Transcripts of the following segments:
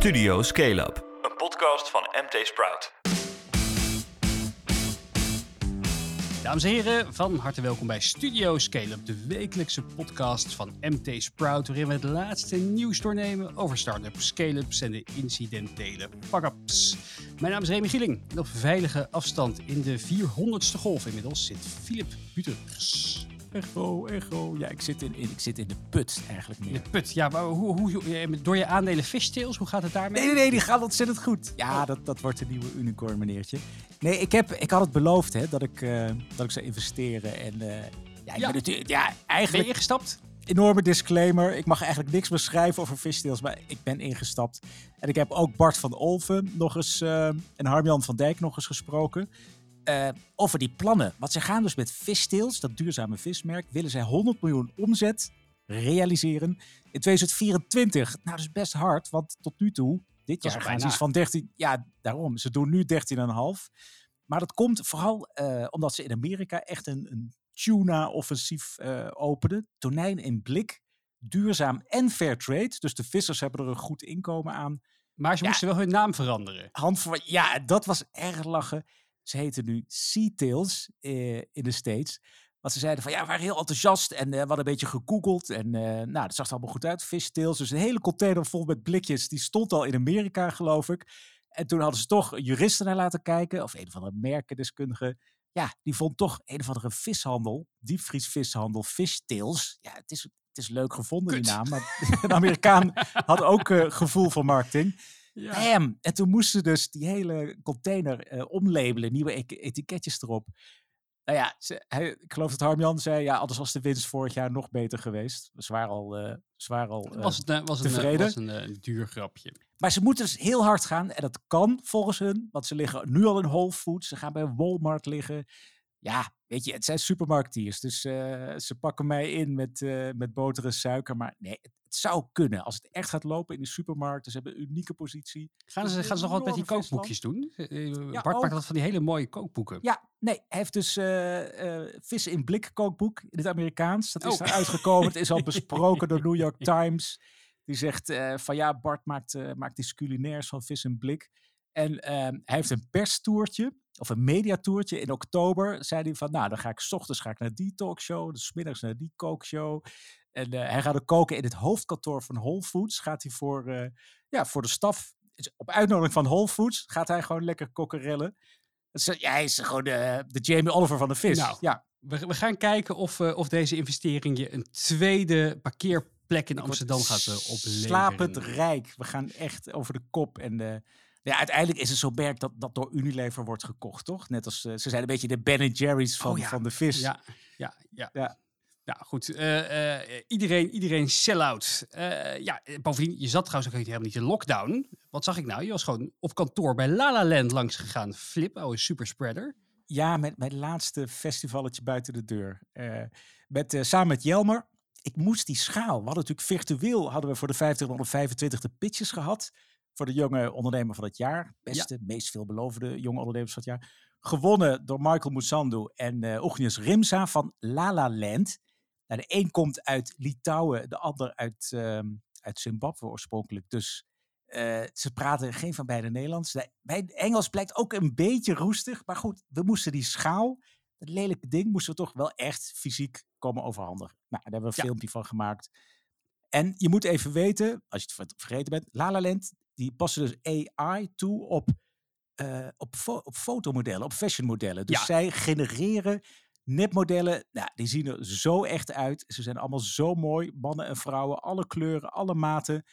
Studio Scale Up, een podcast van MT Sprout. Dames en heren, van harte welkom bij Studio Scale Up, de wekelijkse podcast van MT Sprout, waarin we het laatste nieuws doornemen over start-ups, scale-ups en de incidentele fuck-ups. Mijn naam is Remy Gieling en op veilige afstand in de 400ste golf inmiddels zit Philip Buters. Echo, echo. Ja, ik zit in, in, ik zit in de put eigenlijk meer. De put, ja, maar hoe, hoe, hoe- door je aandelen fishtails, hoe gaat het daarmee? Nee, nee, nee, die gaat ontzettend goed. Ja, dat, dat wordt een nieuwe unicorn, meneertje. Nee, ik, heb, ik had het beloofd hè, dat, ik, eh, dat ik zou investeren. En eh, ja, ik Ja. ben natuurlijk, ja, Ben eigenlijk ingestapt? enorme disclaimer. Ik mag eigenlijk niks beschrijven over fishtails, maar ik ben ingestapt. En ik heb ook Bart van Olven nog eens eh, en Harmjan van Dijk nog eens gesproken. Eh, over die plannen. Want ze gaan dus met fishtails, dat duurzame vismerk, willen zij 100 miljoen omzet realiseren in 2024. Nou, dat is best hard, want tot nu toe, dit jaar gaan ze iets van 13. Ja, daarom. Ze doen nu 13,5. Maar dat komt vooral eh, omdat ze in Amerika echt een, een tuna-offensief eh, openen. Tonijn in blik, duurzaam en fair trade. Dus de vissers hebben er een goed inkomen aan. Maar ze Ja. moesten wel hun naam veranderen. Hand voor, ja, dat was erg lachen. Ze heten nu Seatails eh, in de States. Want ze zeiden van ja, we waren heel enthousiast en eh, we hadden een beetje gegoogeld. En eh, nou, dat zag er allemaal goed uit. Fishtails, dus een hele container vol met blikjes. Die stond al in Amerika, geloof ik. En toen hadden ze toch juristen naar laten kijken. Of een of andere merkendeskundige. Ja, die vond toch een of andere vishandel. Diepvriesvishandel, Fishtails. Ja, het is, het is leuk gevonden, die naam. Maar een Amerikaan had ook gevoel voor marketing. Ja. Bam! En toen moesten ze dus die hele container eh, omlabelen, nieuwe etiketjes erop. Nou ja, ze, hij, ik geloof dat Harmjan zei, ja, anders was de winst vorig jaar nog beter geweest. Ze waren al, eh, ze waren al eh, was het, was het, was een, duur grapje. maar ze moeten dus heel hard gaan. En dat kan volgens hun. Want ze liggen nu al in Whole Foods. Ze gaan bij Walmart liggen. Ja, weet je, het zijn supermarktiers. Dus ze pakken mij in met, met boter en suiker. Maar nee, het, zou kunnen. Als het echt gaat lopen in de supermarkten. Ze hebben een unieke positie. Gaan Het ze, gaan ze nog wat met die kookboekjes doen? Eh, eh, Ja, Bart maakt dat van die hele mooie kookboeken. Ja, nee, hij heeft dus eh eh vis in blik kookboek in het Amerikaans. Dat is Oh. daar uitgekomen. Het is al besproken door New York Times. Die zegt van ja, Bart maakt, maakt iets culinairs van vis in blik. En hij heeft een perstoertje, of een mediatoertje in oktober. Zei hij van, nou, dan ga ik 's ochtends ga ik naar die talkshow, dus 's middags naar die kookshow. En eh, hij gaat ook koken in het hoofdkantoor van Whole Foods. Gaat hij voor, eh, ja, voor de staf, op uitnodiging van Whole Foods, gaat hij gewoon lekker kokkerellen. Ja, hij is gewoon de, de Jamie Oliver van de vis. Nou, ja, We, we gaan kijken of, eh, of deze investering je een tweede parkeerplek in Amsterdam gaat opleveren. Slapend rijk. We gaan echt over de kop. En eh, ja, uiteindelijk is het zo'n merk dat, dat door Unilever wordt gekocht, toch? Net als, eh, ze zijn een beetje de Ben Jerry's van, Oh ja. van de vis. Ja, ja, ja. Ja. Nou goed, eh, eh, iedereen, iedereen sell-out. Eh, ja, bovendien, je zat trouwens ook helemaal niet in lockdown. Wat zag ik nou? Je was gewoon op kantoor bij La La Land langs gegaan. Flip, oude superspreader. Ja, met mijn laatste festivalletje buiten de deur. Met, samen met Jelmer. Ik moest die schaal. We hadden natuurlijk virtueel hadden we voor de 2525 de pitches gehad. Voor de jonge ondernemer van het jaar. Beste, meest veelbelovende jonge ondernemers van het jaar. Gewonnen door Michael Musandu en Ognius Rimsa van La La Land. Nou, de een komt uit Litouwen, de ander uit, ehm, uit Zimbabwe oorspronkelijk. Dus eh, ze praten geen van beiden Nederlands. De- Mijn Engels blijkt ook een beetje roestig. Maar goed, we moesten die schaal, dat lelijke ding, moesten we toch wel echt fysiek komen overhandigen. Nou, daar hebben we een Ja. filmpje van gemaakt. En je moet even weten, als je het ver- vergeten bent, La La Land, die passen dus AI toe op, eh, op, fo- op fotomodellen, op fashionmodellen. Dus Ja. zij genereren nepmodellen. Nou, die zien er zo echt uit. Ze zijn allemaal zo mooi, mannen en vrouwen, alle kleuren, alle maten.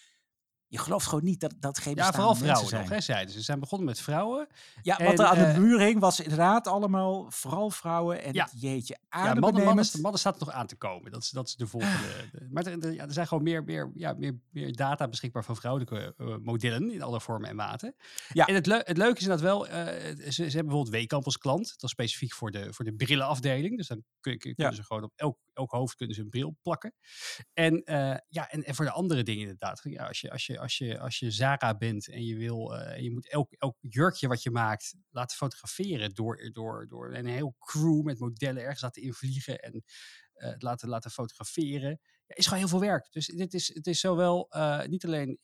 Je gelooft gewoon niet dat dat geen Ja, vooral vrouwen zijn. nog, hè, zeiden ze. Ze zijn begonnen met vrouwen. Ja, En, wat er aan eh, de muur hing was inderdaad allemaal vooral vrouwen. En Ja. jeetje, Ja, mannen, mannen, mannen staat er nog aan te komen. Dat is, dat is de volgende. de- maar er, ja, er zijn gewoon meer, meer, ja, meer, meer data beschikbaar van vrouwelijke eh, modellen in alle vormen en maten. Ja. En het, leu- het leuke is dat wel, eh, ze, ze hebben bijvoorbeeld Weekamp als klant. Dat is specifiek voor de, voor de brillenafdeling. Dus dan kun, kun- kunnen Ja. ze gewoon op elk, elk hoofd kunnen ze een bril plakken. En, eh, ja, en, en voor de andere dingen inderdaad. Ja, als, je, als, je, als, je, als je Zara bent en je, wil, eh, je moet elk, elk jurkje wat je maakt laten fotograferen door, door, door een heel crew met modellen ergens laten invliegen en eh, laten, laten fotograferen. ja, is gewoon heel veel werk. Dus dit is, het is zowel uh, niet alleen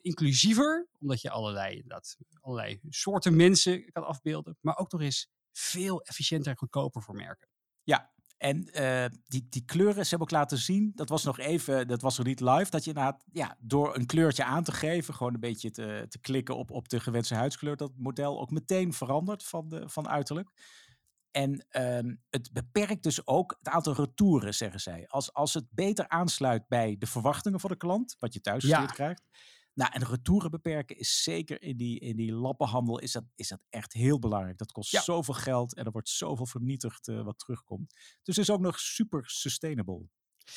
inclusiever, omdat je allerlei, inderdaad, allerlei soorten mensen kan afbeelden, maar ook nog eens veel efficiënter en goedkoper voor merken. Ja, en uh, die, die kleuren, ze hebben ook laten zien, dat was nog even, dat was nog niet live, dat je inderdaad, ja, door een kleurtje aan te geven, gewoon een beetje te, te klikken op, op de gewenste huidskleur, dat model ook meteen verandert van, de, van uiterlijk. En um, het beperkt dus ook het aantal retouren, zeggen zij. Als, als het beter aansluit bij de verwachtingen van de klant, wat je thuis ja. krijgt. Nou, en retouren beperken is zeker in die, in die lappenhandel is dat, is dat echt heel belangrijk. Dat kost zoveel geld en er wordt zoveel vernietigd uh, wat terugkomt. Dus het is ook nog super sustainable.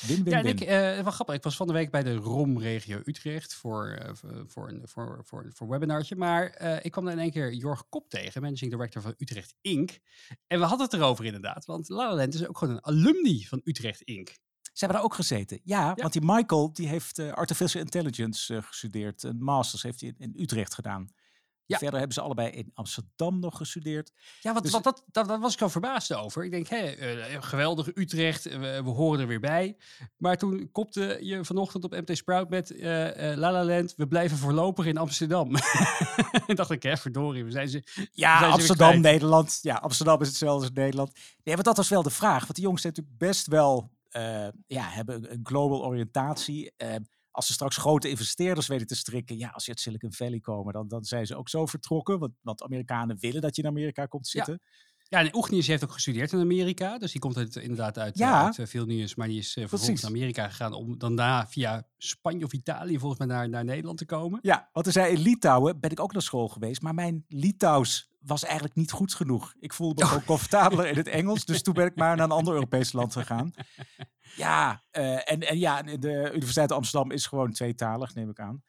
Win, win, ja, en ik, uh, wel grappig. Ik was van de week bij de ROM-regio Utrecht voor, uh, voor, een, voor, voor, voor een webinartje. Maar uh, ik kwam daar in één keer Jorg Kop tegen, managing director van Utrecht Inc. En we hadden het erover inderdaad, want La La is ook gewoon een alumni van Utrecht Inc. Ze hebben daar ook gezeten. Ja, ja. want die Michael die heeft Artificial Intelligence gestudeerd. Een masters heeft hij in, in Utrecht gedaan. Ja. Verder hebben ze allebei in Amsterdam nog gestudeerd. Ja, wat, Dus- wat, dat, dat, dat was ik al verbaasd over. Ik denk, hé, eh, geweldig Utrecht, eh, we, we horen er weer bij. Maar toen kopte je vanochtend op MT Sprout met eh eh, La La Land, we blijven voorlopig in Amsterdam. en dacht ik, hè, verdorie, we zijn ze... Ja, zijn Amsterdam. Nederland. Ja, Amsterdam is hetzelfde als Nederland. Nee, want dat was wel de vraag. Want die jongens zijn natuurlijk best wel, eh, ja, hebben een- global oriëntatie. Eh, als ze straks grote investeerders weten te strikken, ja, als je uit Silicon Valley komen, dan, dan zijn ze ook zo vertrokken. Want, want Amerikanen willen dat je in Amerika komt zitten. Ja, en Oegnius heeft ook gestudeerd in Amerika. Dus die komt uit, inderdaad uit, Ja. ja. uit eh, Vilnius. Maar die is eh, vervolgens naar Amerika gegaan om dan daarna via Spanje of Italië volgens mij naar, naar Nederland te komen. Ja, want er zei in Litouwen ben ik ook naar school geweest, maar mijn Litouws was eigenlijk niet goed genoeg. Ik voelde me gewoon comfortabeler in het Engels, dus toen ben ik maar naar een ander Europees land gegaan. Ja, eh, en, en ja, de Universiteit Amsterdam is gewoon tweetalig, neem ik aan.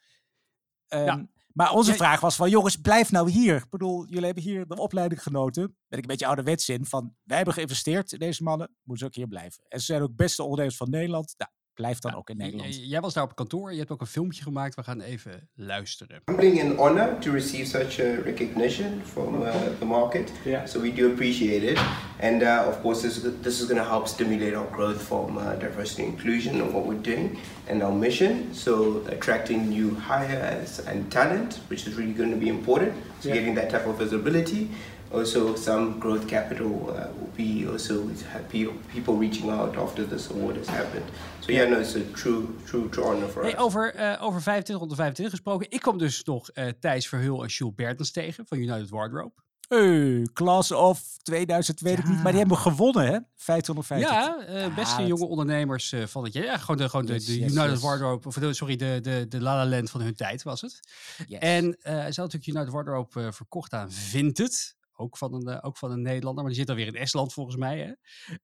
Ehm, Ja. Maar onze vraag was van, jongens, blijf nou hier. Ik bedoel, jullie hebben hier de opleiding genoten. Ben ik een beetje ouderwets in van, wij hebben geïnvesteerd in deze mannen, moeten ze ook hier blijven. En ze zijn ook beste ondernemers van Nederland. Nou, blijf dan ook in Nederland. j- Jij was daar op kantoor. Je hebt ook een filmpje gemaakt. We gaan even luisteren. humbling and honor to receive such a recognition from uh, the market. Yeah. So we do appreciate it. And uh, of course, this, this is going to help stimulate our growth from uh, diversity and inclusion and what we're doing and our mission. So attracting new hires and talent, which is really going to be important. So Yeah. getting that type of visibility. Also, some growth capital uh, will be also happy people reaching out after this award has happened. So yeah, no, it's a true, true, true honor for Hey, us. over, eh, over 25 onder 25 gesproken. Ik kwam dus nog eh Thijs Verheul en Jules Bertens tegen van United Wardrobe. Hey, Class of 2000, weet ik niet. Maar die hebben gewonnen, hè? 550. Ja, eh, beste jonge ondernemers eh, van het jaar. Ja, gewoon de, gewoon de, Yes, de yes, United yes. Wardrobe, of de, sorry, de, de, de La La Land van hun tijd was het. Yes. En eh ze had natuurlijk United Wardrobe eh, verkocht aan Vinted. Ook van, een, eh, ook van een Nederlander, maar die zit alweer in Estland volgens mij. Hè?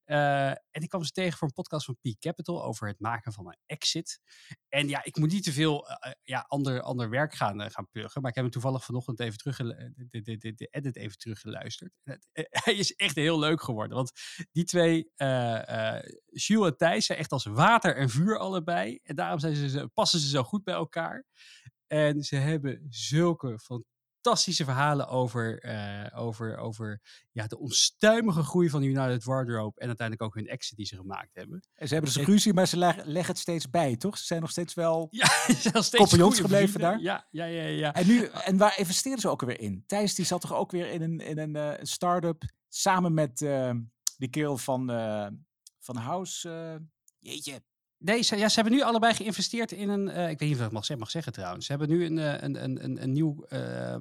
Eh, en ik kwam ze tegen voor een podcast van Peak Capital over het maken van een exit. En ja, ik moet niet te veel eh, ja, ander, ander werk gaan, eh, gaan pluggen. Maar ik heb hem toevallig vanochtend even terug de, de, de, de, edit even teruggeluisterd. Hij is echt heel leuk geworden. Want die twee, Jules en Thijs, zijn echt als water en vuur allebei. En daarom zijn ze, passen ze zo goed bij elkaar. En ze hebben zulke fantastische verhalen over, eh, over, over ja, de onstuimige groei van United Wardrobe. En uiteindelijk ook hun exit die ze gemaakt hebben. En ze hebben dus ruzie, maar ze leg- leggen het steeds bij, toch? Ze zijn nog steeds wel... Ja, steeds Compagnons gebleven daar? Ja, ja, ja, ja. En, nu, en waar investeren ze ook weer in? Thijs die zat toch ook weer in een, in een eh, start-up samen met eh, die kerel van, van House. jeetje. Nee, ze, ja, ze hebben nu allebei geïnvesteerd in een. eh, ik weet niet of ik mag, zeggen- mag zeggen trouwens. Ze hebben nu een, eh, een, een, een, een nieuw eh, eh,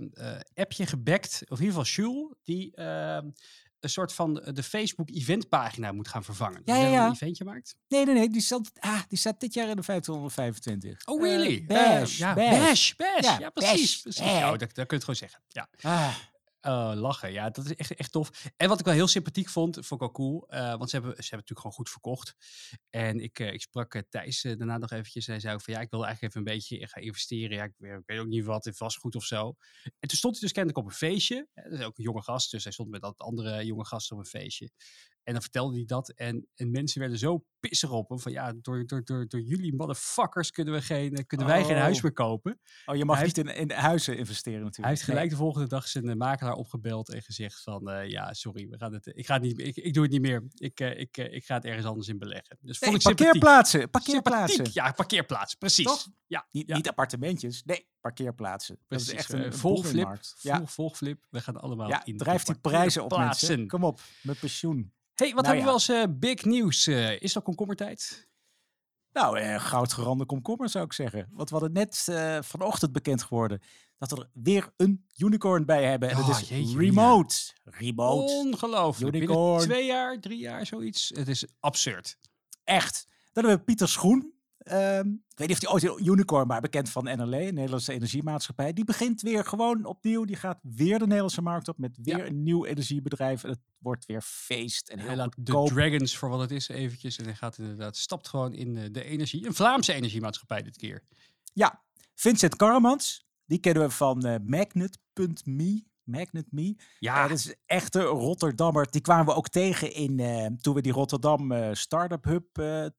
appje gebackt. Of in ieder geval Jules, die eh, een soort van de Facebook eventpagina moet gaan vervangen. Ja, Dus ja. Een eventje maakt. Nee, nee, nee. Die staat, ah, die staat dit jaar in de 525. Oh, really? Bash, ja, Bash. Bash. Bash. Ja, precies. Precies. Ja, dat, dat kun je het gewoon zeggen. Ja. Ah, Oh, lachen. Ja, dat is echt, echt tof. En wat ik wel heel sympathiek vond, vond ik wel cool. eh, want ze hebben, ze hebben natuurlijk gewoon goed verkocht. En ik, eh, ik sprak Thijs daarna nog eventjes. En hij zei ook van ja, ik wil eigenlijk even een beetje gaan investeren. Ja, ik, weet- ook niet wat in vastgoed of zo. En toen stond hij dus kennelijk op een feestje. Hè, Dat is ook een jonge gast, dus hij stond met dat andere jonge gasten op een feestje. En dan vertelde hij dat. En, en mensen werden zo pissig op hem. Van ja, door, door, door, door jullie motherfuckers kunnen, we geen, eh, kunnen wij geen Oh. huis meer kopen. Oh, je mag Hij niet in, in huizen investeren natuurlijk. Hij heeft gelijk de volgende dag zijn eh, makelaar opgebeld en gezegd van eh, ja, sorry, we gaan het, ik, ga het niet, ik, ik doe het niet meer. Ik, ik, ik ga het ergens anders in beleggen. Dus Nee, vond ik sympathiek. parkeerplaatsen. Parkeerplaatsen. Sympathiek, Ja, parkeerplaats, precies. Toch? Ja, Niet, ja. niet appartementjes. Nee, parkeerplaatsen. Dat Precies. is echt een volgflip. boerenmarkt. Ja, Volg, volgflip. We gaan allemaal ja in drijft die prijzen op mensen. parkeerplaatsen. Kom op, met pensioen. Hey, wat Nou hebben we als eh, big nieuws? Eh, is dat komkommertijd? Nou, eh, goudgerande komkommer zou ik zeggen. Want we hadden net vanochtend bekend geworden dat we er weer een unicorn bij hebben. En Oh, dat is jeetje, remote. Remote. Ongelooflijk. Binnen Unicorn. twee jaar, drie jaar, zoiets. Het is absurd. Echt. Dan hebben we Pieter Schoen. Ehm, ik weet niet of hij ooit unicorn, maar bekend van NLE, Nederlandse Energiemaatschappij. Die begint weer gewoon opnieuw. Die gaat weer de Nederlandse markt op met weer Ja. een nieuw energiebedrijf. En het wordt weer feest en Hij heel laat de. Dragons voor wat het is eventjes. En hij gaat inderdaad, stapt gewoon in eh, de energie. Een Vlaamse energiemaatschappij dit keer. Ja, Vincent Karremans. Die kennen we van eh, Magnet.me. Magnet.me. Ja, Eh, dat is een echte Rotterdammer. Die kwamen we ook tegen in, toen we die Rotterdam Startup Hub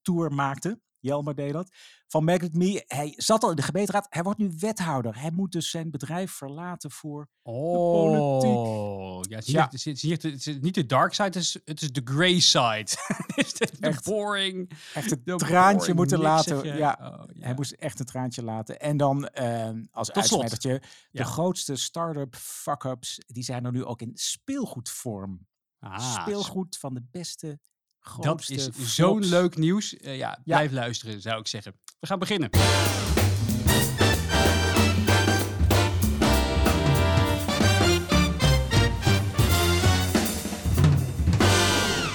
tour maakten. Jelmer deed dat. Van Magnet Me. Hij zat al in de gemeenteraad. Hij wordt nu wethouder. Hij moet dus zijn bedrijf verlaten voor... Oh, ja, het is, Ja. niet- het, is, het is niet- het is niet de dark side, het is, het is de grey side. Het is de, de Echt. boring. Echt een de traantje moeten laten. Ja, oh, ja. Hij moest echt een traantje laten. En dan eh, als uitsmijtertje. Ja. De grootste start-up fuck-ups. Die zijn er nu ook in speelgoedvorm. Ah, Speelgoed van de beste, Dat is zo'n leuk nieuws. Eh, ja, blijf luisteren, zou ik zeggen. We gaan beginnen.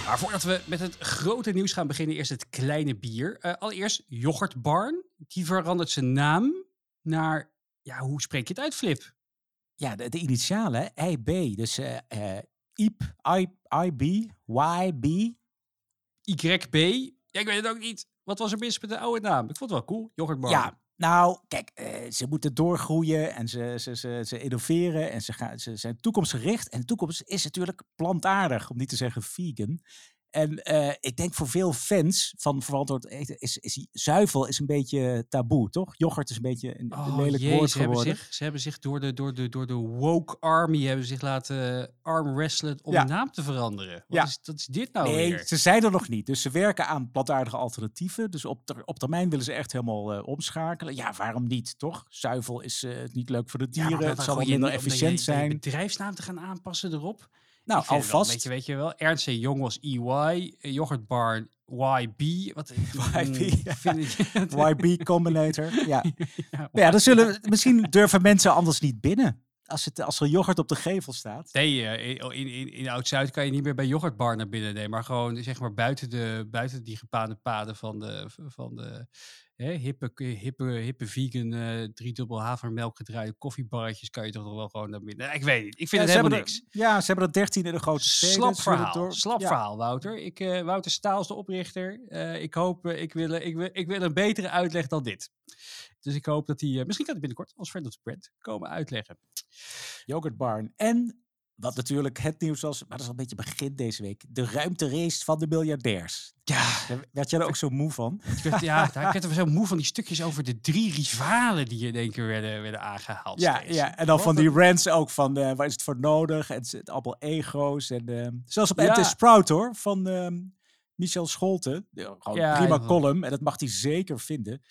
Maar voordat we met het grote nieuws gaan beginnen, eerst het kleine bier. Eh, allereerst Yoghurt Barn. Die verandert zijn naam naar, ja, hoe spreek je het uit, Flip? Ja, de, de initialen, IB. Dus eh eh I, IB, YB. YB. Ja, ik weet het ook niet. Wat was er mis met de oude naam? Ik vond het wel cool. Yoghurt Barn. Ja, nou, kijk, eh, ze moeten doorgroeien en ze, ze, ze, ze innoveren en ze, gaan, ze zijn toekomstgericht. En de toekomst is natuurlijk plantaardig, om niet te zeggen vegan. En eh, ik denk voor veel fans van verantwoord eten is, is zuivel is een beetje taboe, toch? Yoghurt is een beetje een, Oh, lelijk jee, woord ze hebben, geworden. zich, ze hebben zich door de, door de, door de woke army hebben zich laten arm wrestelen om Ja. de naam te veranderen. Wat Ja. is, dat is dit nou nee, weer? ze zijn er nog niet. Dus ze werken aan plantaardige alternatieven. Dus op, ter- op termijn willen ze echt helemaal eh, omschakelen. Ja, waarom niet, toch? Zuivel is eh, niet leuk voor de dieren. het zal wel minder je- efficiënt je zijn. bedrijfsnaam te gaan aanpassen erop. Nou, alvast. Weet je, weet je wel, Ernst C. Jong was EY, eh, Yoghurt Barn YB. Wat, YB, Mm, ja. YB Combinator. Ja. Ja, ja, dan zullen misschien durven mensen anders niet binnen. Als, het, als er yoghurt op de gevel staat. Nee, eh, in, in, in Oud-Zuid kan je niet meer bij Yoghurtbar naar binnen nemen. Maar gewoon zeg maar buiten, de, buiten die gepaande paden van de, van de hè, hippe, hippe, hippe vegan, eh driedubbel havermelk gedraaide koffiebarretjes kan je toch nog wel gewoon naar binnen. Ik weet niet, ik vind Ja, het helemaal niks. Er, ja, ze hebben er 13 in de grote steden. Slap verhaal, door- slap ja. verhaal, Wouter. Ik, eh, Wouter Staal is de oprichter. Eh, ik hoop, ik, wil, ik, wil, ik wil een betere uitleg dan dit. Dus ik hoop dat hij, misschien kan hij binnenkort als friend of the brand komen uitleggen. Yoghurtbarn. En wat natuurlijk het nieuws was, maar dat is al een beetje begin deze week. De ruimterace van de miljardairs. Ja, Daar werd jij er ook zo moe van? Ik werd, ja, daar werd er zo moe van die stukjes over de drie rivalen die in één keer werden, werden aangehaald. Ja, steeds. ja, en dan Wat van die rants ook van eh, waar is het voor nodig? En het allemaal ego's. En, eh, zelfs op Ja. MT Sprout hoor, van ehm, Michel Scholten. Ja, Gewoon Ja, prima column. En dat mag hij zeker vinden.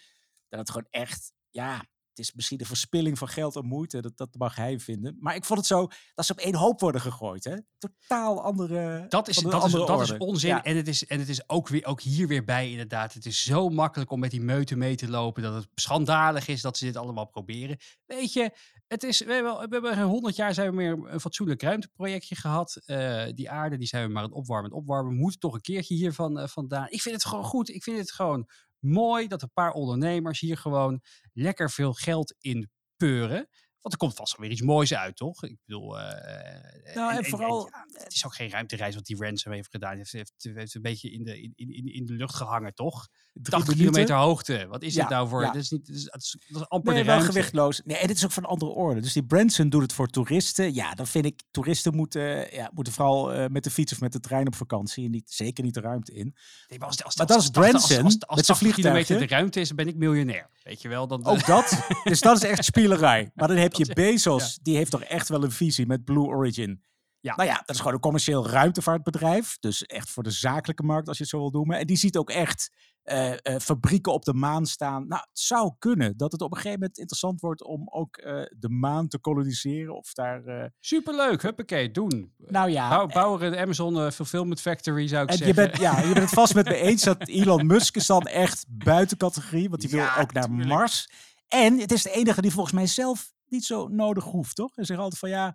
Dat het gewoon echt, ja, het is misschien de verspilling van geld en moeite. Dat, dat mag hij vinden. Maar ik vond het zo, dat ze op één hoop worden gegooid. Hè? Totaal andere Dat is, dat, is, dat is onzin. Ja. En, het is, en het is ook, weer, ook hier weer bij inderdaad. Het is zo makkelijk om met die meute mee te lopen. Dat het schandalig is dat ze dit allemaal proberen. Weet je, het is, we hebben, we hebben honderd jaar zijn we meer een fatsoenlijk ruimteprojectje gehad. Eh, die aarde die zijn we maar aan het opwarmen en opwarmen. We moeten toch een keertje hiervan eh, vandaan. Ik vind het gewoon goed. Ik vind het gewoon mooi dat een paar ondernemers hier gewoon lekker veel geld in peuren. Want er komt vast wel weer iets moois uit, toch? Ik bedoel... eh, Nou, en vooral- ja, het is ook geen ruimtereis wat die Ransom heeft gedaan. Heeft, heeft, heeft een beetje in de, in, in, in de lucht gehangen, toch? Drie 80 minuten. kilometer hoogte. Wat is Ja, het nou voor? ja. Dat, is niet, dat, is, dat, is, dat is amper Nee, de wel ruimte. gewichtloos. Nee, en dit is ook van andere orde. Dus die Branson doet het voor toeristen. Ja, dan vind ik, toeristen moeten, ja, moeten vooral eh, met de fiets of met de trein op vakantie. En niet, zeker niet de ruimte in. Nee, maar als, als, Maar als- dat is als- als- als- Branson Als, als, met zijn 80 kilometer vliegtuigje. de ruimte is, dan ben ik miljonair. Weet je wel? Dan, Ook dat. dus dat is echt spielerij. Maar dan heb je Dat Bezos. Die heeft toch echt wel een visie met Blue Origin. Ja. Nou ja, dat is gewoon een commercieel ruimtevaartbedrijf. Dus echt voor de zakelijke markt, als je het zo wil noemen. En die ziet ook echt eh, eh, fabrieken op de maan staan. Nou, het zou kunnen dat het op een gegeven moment interessant wordt om ook eh, de maan te koloniseren. Of daar. Superleuk, huppakee, doen. nou ja. Bouw, bouw er een Amazon Fulfillment Factory, zou ik En je zeggen. bent, ja, je bent het vast met me eens dat Elon Musk is dan echt buiten categorie. Want die wil Ja, ook naar tuurlijk. Mars. En het is de enige die volgens mij zelf niet zo nodig hoeft, toch? Hij zegt altijd van ja, ik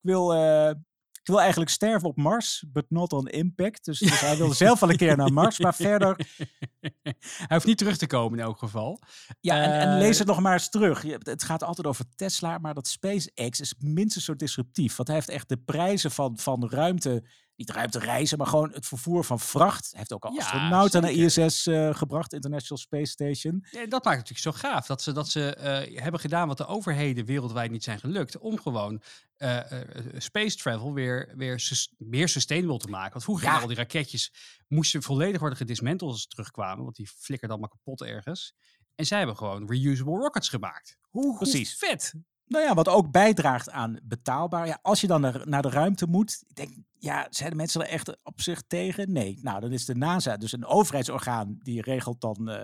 wil, ik wil eigenlijk sterven op Mars, but not on impact. Dus, dus hij wil zelf wel een keer naar Mars. Maar verder, Hij hoeft niet terug te komen in elk geval. ja, en, en Eh, lees het nog maar eens terug. Je, het gaat altijd over Tesla, maar dat SpaceX is minstens zo disruptief. Want hij heeft echt de prijzen van, van ruimte, niet ruimtereizen, maar gewoon het vervoer van vracht. Hij heeft ook al Ja, astronauten naar. ISS eh, gebracht, International Space Station. Ja, dat maakt het natuurlijk zo gaaf. Dat ze, dat ze eh, hebben gedaan wat de overheden wereldwijd niet zijn gelukt. Om gewoon eh, space travel weer, weer sus- meer sustainable te maken. Want vroeger Ja. al die raketjes moesten volledig worden gedismanteld als ze terugkwamen. Want die flikkerden allemaal kapot ergens. En zij hebben gewoon reusable rockets gemaakt. Hoe, hoe Precies. vet. Nou ja, wat ook bijdraagt aan betaalbaar. Ja, als je dan naar, de ruimte moet, ik denk, ja, zijn de mensen er echt op zich tegen? Nee. Nou, dan is de NASA, dus een overheidsorgaan, die regelt dan eh,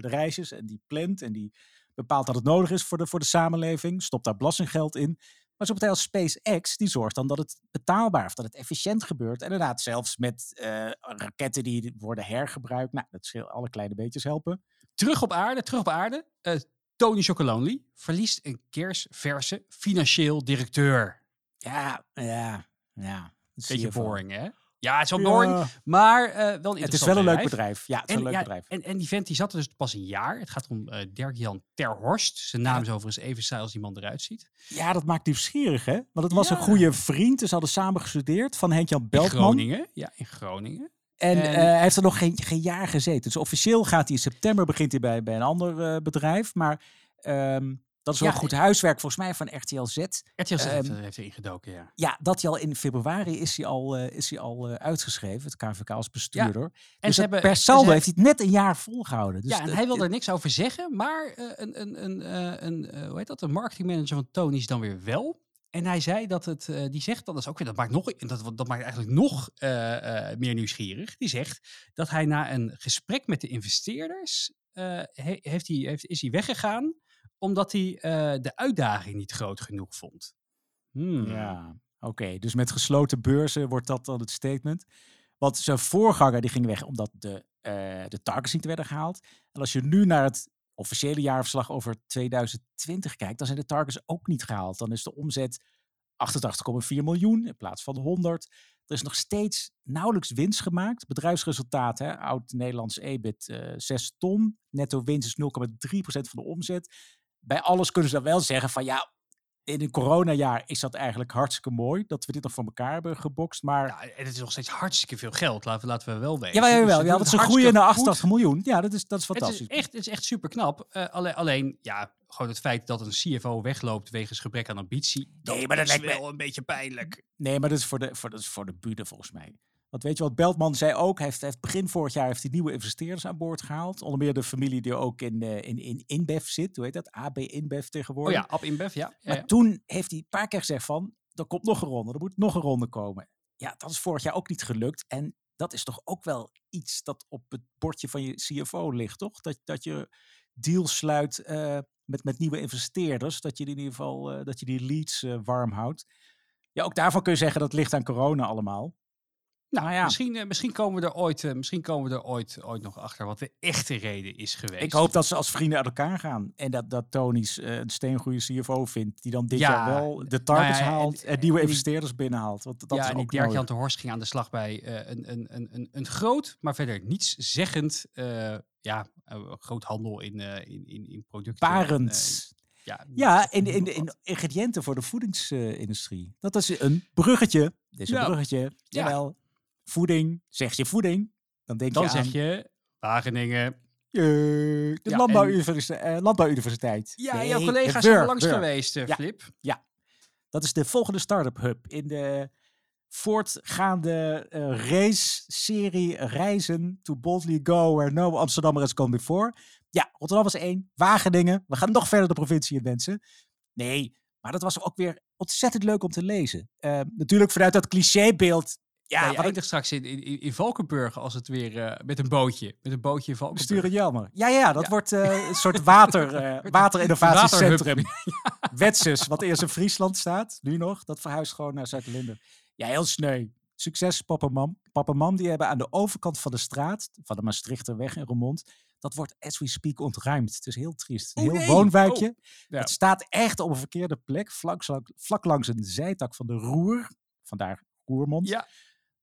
de reisjes en die plant en die bepaalt dat het nodig is voor de, voor de samenleving, stopt daar belastinggeld in. Maar zo'n partij als SpaceX, die zorgt dan dat het betaalbaar of dat het efficiënt gebeurt. En inderdaad, zelfs met eh, raketten die worden hergebruikt. Nou, dat scheelt alle kleine beetjes helpen. Terug op aarde, terug op aarde. Eh, Tony Chocolonely verliest een kersverse financieel directeur. Ja, ja, ja. Beetje boring, hè? Ja, het is wel boring, Ja, maar eh, wel een het is wel een leuk bedrijf. Ja, het is En, wel een leuk ja, bedrijf. en, en die vent die zat er dus pas een jaar. Het gaat om eh Dirk-Jan Terhorst. Zijn naam is overigens even saai als die man eruit ziet. Ja, dat maakt nieuwsgierig, hè? Want het was een Ja. goede vriend. Dus ze hadden samen gestudeerd van Henk-Jan In. Groningen. Ja, in Groningen. En En- eh, hij heeft er nog geen, geen jaar gezeten. Dus officieel gaat hij in september begint hij bij, bij een ander eh, bedrijf. Maar ehm, dat is wel Ja, goed huiswerk volgens mij van RTL Z. RTL Z heeft, Ehm, er- heeft er ingedoken, ja. Ja, dat hij al in februari is hij al, eh, is hij al uitgeschreven. Het KVK als bestuurder. En dus ze het hebben, per saldo heeft hij het net een jaar volgehouden. Dus ja, en dat- hij wil er niks over zeggen, maar een, een, een, een, hoe heet dat, een marketingmanager van Tony is dan weer wel. En hij zei dat het, eh, die zegt, dat is ook weer, dat maakt nog, dat, dat maakt eigenlijk nog eh, eh, meer nieuwsgierig. Die zegt dat hij na een gesprek met de investeerders, he- heeft hij, heeft, is hij weggegaan omdat hij de uitdaging niet groot genoeg vond. Hmm. Ja, oké. Dus met gesloten beurzen wordt dat dan het statement. Want zijn voorganger die ging weg omdat de, de targets niet werden gehaald. En als je nu naar het officiële jaarverslag over 2020 kijkt, dan zijn de targets ook niet gehaald. Dan is de omzet 88,4 miljoen in plaats van 100. Er is nog steeds nauwelijks winst gemaakt. Bedrijfsresultaat, oud-Nederlands EBIT eh 6 ton. Netto winst is 0,3% van de omzet. Bij alles kunnen ze dan wel zeggen van ja, in een coronajaar is dat eigenlijk hartstikke mooi dat we dit nog voor elkaar hebben gebokst. Maar ja, Ja, en het is nog steeds hartstikke veel geld, laten we, laten we wel weten. jawel, Dus jawel, ze ja, dat het ze groeien naar hartstikke 88 miljoen. Ja, dat is, dat is Het fantastisch. is echt, het is echt super knap. alleen, alleen, ja, gewoon het feit dat een CFO wegloopt wegens gebrek aan ambitie. Dat Nee, maar dat is lijkt me- wel een beetje pijnlijk. Nee, maar dat is voor de, voor, dat is voor de buren volgens mij. Want weet je wat Beltman zei ook? Heeft, heeft begin vorig jaar heeft hij nieuwe investeerders aan boord gehaald. Onder meer de familie die ook in, eh, in, in InBev zit. Hoe heet dat? AB InBev Oh tegenwoordig. ja, Ab InBev, ja. Maar ja. toen heeft hij een paar keer gezegd van, er komt nog een ronde, er moet nog een ronde komen. Ja, dat is vorig jaar ook niet gelukt. En dat is toch ook wel iets dat op het bordje van je CFO ligt, toch? Dat, dat je deals sluit eh, met, met nieuwe investeerders, dat je in ieder geval eh, dat je die leads warm houdt. Ja, ook daarvan kun je zeggen dat ligt aan corona allemaal. Nou, Nou ja. misschien, eh, misschien komen we er ooit, eh, misschien komen we er ooit, ooit nog achter wat de echte reden is geweest. Ik hoop dat ze als vrienden uit elkaar gaan. En dat, dat Tony's eh, een steengoede CFO vindt. Die dan dit Ja, jaar wel de targets ja, en- haalt en, en nieuwe investeerders binnenhaalt. Want dat ja, is en ook Dirk-Jan nodig. de Horst ging aan de slag bij een, een, een, een, een groot, maar verder niets zeggend, ja, groot handel in, in, in, in producten. en, Barend. Ja, Ja, in, in, in ingrediënten voor de voedingsindustrie. dat is een bruggetje. Dit is een Ja. bruggetje. Ja. Jawel. Voeding. Zeg je voeding, dan denk Dan je zeg aan... je Wageningen. eh, de Ja, landbouwuniversiteit. eh, landbouwuniversiteit. Ja, Nee, jouw collega's zijn er langs geweest, eh, Ja. Flip. Dat is de volgende start-up hub in de voortgaande race-serie Reizen to Boldly Go Where No Amsterdammer has gone before. Ja, Rotterdam was één. Wageningen. We gaan nog verder de provincie in, mensen. Nee, maar dat was ook weer ontzettend leuk om te lezen. Eh, natuurlijk vanuit dat clichébeeld. Ja, Ja, je ik eindigt straks in, in, in Valkenburg als het weer eh, met een bootje. Met een bootje in Valkenburg. besturen Jelmer. Ja, ja, dat Ja. wordt eh, een soort water, eh waterinnovatiecentrum. Waterhub. Wetsus, wat eerst in Friesland staat, nu nog, dat verhuist gewoon naar Zuid-Linden. Ja, heel sneu. Succes, papa en mam. Papa en mam die hebben aan de overkant van de straat, van de Maastrichterweg in Roermond, dat wordt as we speak ontruimd. Het is heel triest. Een Oh, heel nee. woonwijkje. Oh, ja. Het staat echt op een verkeerde plek, vlak, vlak, vlak langs een zijtak van de Roer. Vandaar Roermond. Ja.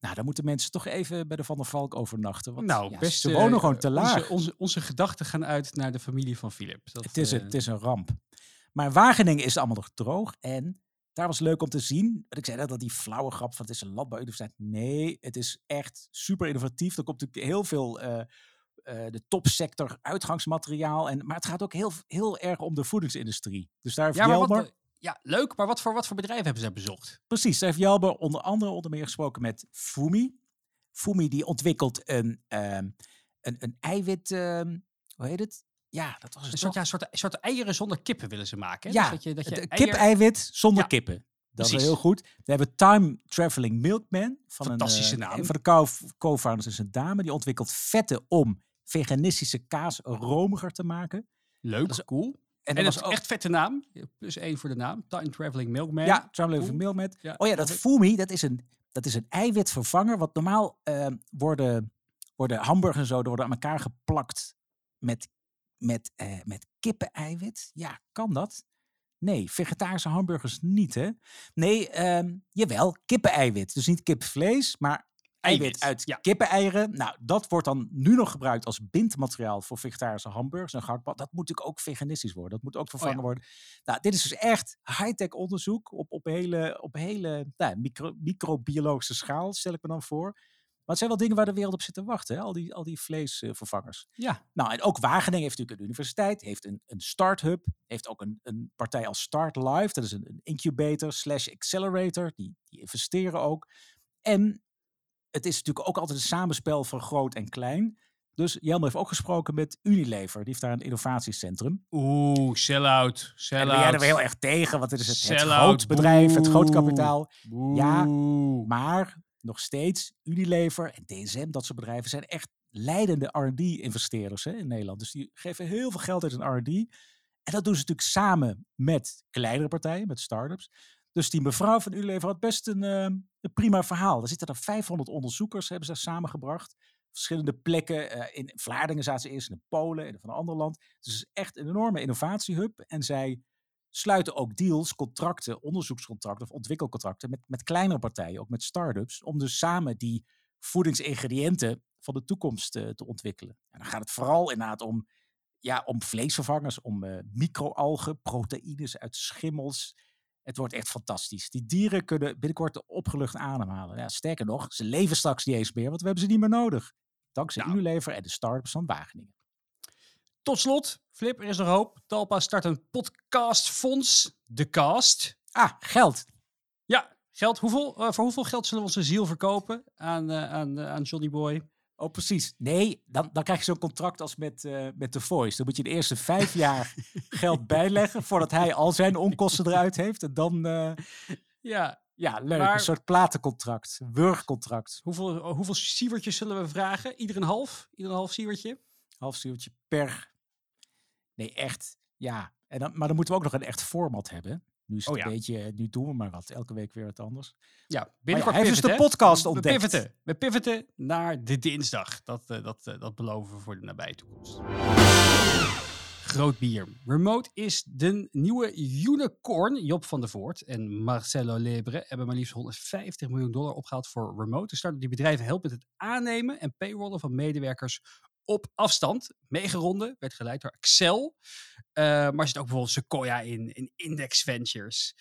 Nou, daar moeten mensen toch even bij de Van der Valk overnachten. Want Nou, ja, best. ze wonen gewoon te laag. Onze, onze, onze gedachten gaan uit naar de familie van Philip. Dat, Het is, een- eh, het is een ramp. Maar Wageningen is allemaal nog droog. En daar was leuk om te zien. Ik zei net, dat die flauwe grap van het is een landbouwuniversiteit. Nee, het is echt super innovatief. Er komt natuurlijk heel veel eh, eh, de topsector uitgangsmateriaal. En, maar het gaat ook heel, heel erg om de voedingsindustrie. Dus daar heeft ja, Jelmer... ja, leuk. Maar wat voor, wat voor bedrijven hebben ze bezocht? Precies, daar heeft Jelmer onder andere onder meer gesproken met Fumi. Fumi die ontwikkelt een, ehm, een, een eiwit... ehm, hoe heet het? Ja, dat was het Een soort, ja, soort, soort eieren zonder kippen willen ze maken. Hè? Ja, Dus dat je, dat je eier- kip-eiwit zonder Ja, kippen. Dat is heel goed. We hebben Time Traveling Milkman. Van Fantastische een, eh, naam. Een van de co- co-founders is een dame. Die ontwikkelt vetten om veganistische kaas romiger te maken. Leuk, dat is- cool. En, En dat was ook, echt vette naam. Plus één voor de naam. Time Traveling Milkman. ja, Traveling. Milkman. Ja, Oh ja, dat. Fumi, dat is een, dat is een eiwitvervanger. Wat normaal eh, worden, worden hamburgers en zo, worden aan elkaar geplakt met, met, eh met kippeneiwit. Ja, kan dat? Nee, vegetarische hamburgers niet, hè? Nee, ehm, jawel, kippeneiwit. Dus niet kipvlees, maar eiwit, uit ja. kippeneieren. Nou, dat wordt dan nu nog gebruikt als bindmateriaal voor vegetarische hamburgers en gehaktbal. Dat moet natuurlijk ook veganistisch worden. Dat moet ook vervangen ja. worden. Nou, dit is dus echt high-tech onderzoek op, op hele, op hele nou, micro, microbiologische schaal, stel ik me dan voor. Maar het zijn wel dingen waar de wereld op zit te wachten, hè? Al, die, al die vleesvervangers. Ja, Nou, en ook Wageningen heeft natuurlijk een universiteit, heeft een, een start-hub, heeft ook een, een partij als Start Live, dat is een, een incubator slash accelerator, die, die investeren ook. En het is natuurlijk ook altijd een samenspel van groot en klein. Dus Jelmer heeft ook gesproken met Unilever, die heeft daar een innovatiecentrum. Oeh, sell-out. En Sell-out. daar ben heel erg tegen, want het is het, groot bedrijf, het groot boe. kapitaal. Ja. Maar nog steeds, Unilever en DSM, dat soort bedrijven, zijn echt leidende R&D-investeerders in Nederland. Dus die geven heel veel geld uit in R&D. En dat doen ze natuurlijk samen met kleinere partijen, met start-ups. Dus die mevrouw van Unilever had best een, eh, een prima verhaal. Er zitten er 500 onderzoekers, hebben ze samengebracht. Verschillende plekken. eh, in Vlaardingen zaten ze eerst, in Polen en van een ander land. Dus het is echt een enorme innovatiehub. En zij sluiten ook deals, contracten, onderzoekscontracten of ontwikkelcontracten met, met kleinere partijen, ook met start-ups, om dus samen die voedingsingrediënten van de toekomst eh, te ontwikkelen. En dan gaat het vooral inderdaad om, ja, om vleesvervangers, om eh, microalgen, proteïnes uit schimmels. Het wordt echt fantastisch. Die dieren kunnen binnenkort opgelucht ademhalen. Ja, sterker nog, ze leven straks niet eens meer, want we hebben ze niet meer nodig. Dankzij Nou. Unilever en de start-ups van Wageningen. Tot slot, Flip, er is nog hoop. Talpa start een podcastfonds, De Cast. Ah, geld. Ja, geld. Hoeveel, eh, voor hoeveel geld zullen we onze ziel verkopen aan, eh, aan, eh, aan Johnny Boy? Oh, precies. Nee, dan, dan krijg je zo'n contract als met, eh met The Voice. Dan moet je de eerste vijf jaar geld bijleggen voordat hij al zijn onkosten eruit heeft. En dan, eh, Ja, ja, leuk. Maar- Een soort platencontract, wurgcontract. hoeveel, eh, hoeveel sievertjes zullen we vragen? Ieder een half? Ieder een half sievertje? Halfstuurtje per. Nee, echt. Ja. En dan, maar dan moeten we ook nog een echt format hebben. Nu is het Oh een ja. beetje, nu doen we maar wat. Elke week weer wat anders. Ja, binnenkort hij heeft dus de podcast ontdekt. We pivoten. We pivoten naar de dinsdag. Dat, eh, dat, eh, dat beloven we voor de nabije toekomst. Groot bier. Remote is de nieuwe unicorn. Job van der Voort en Marcelo Lebre hebben maar liefst 150 miljoen dollar opgehaald voor Remote. De start die bedrijven helpt met het aannemen en payrollen van medewerkers op afstand. Meegeronden, werd geleid door Excel. Uh, maar er zit ook bijvoorbeeld Sequoia in, in Index Ventures.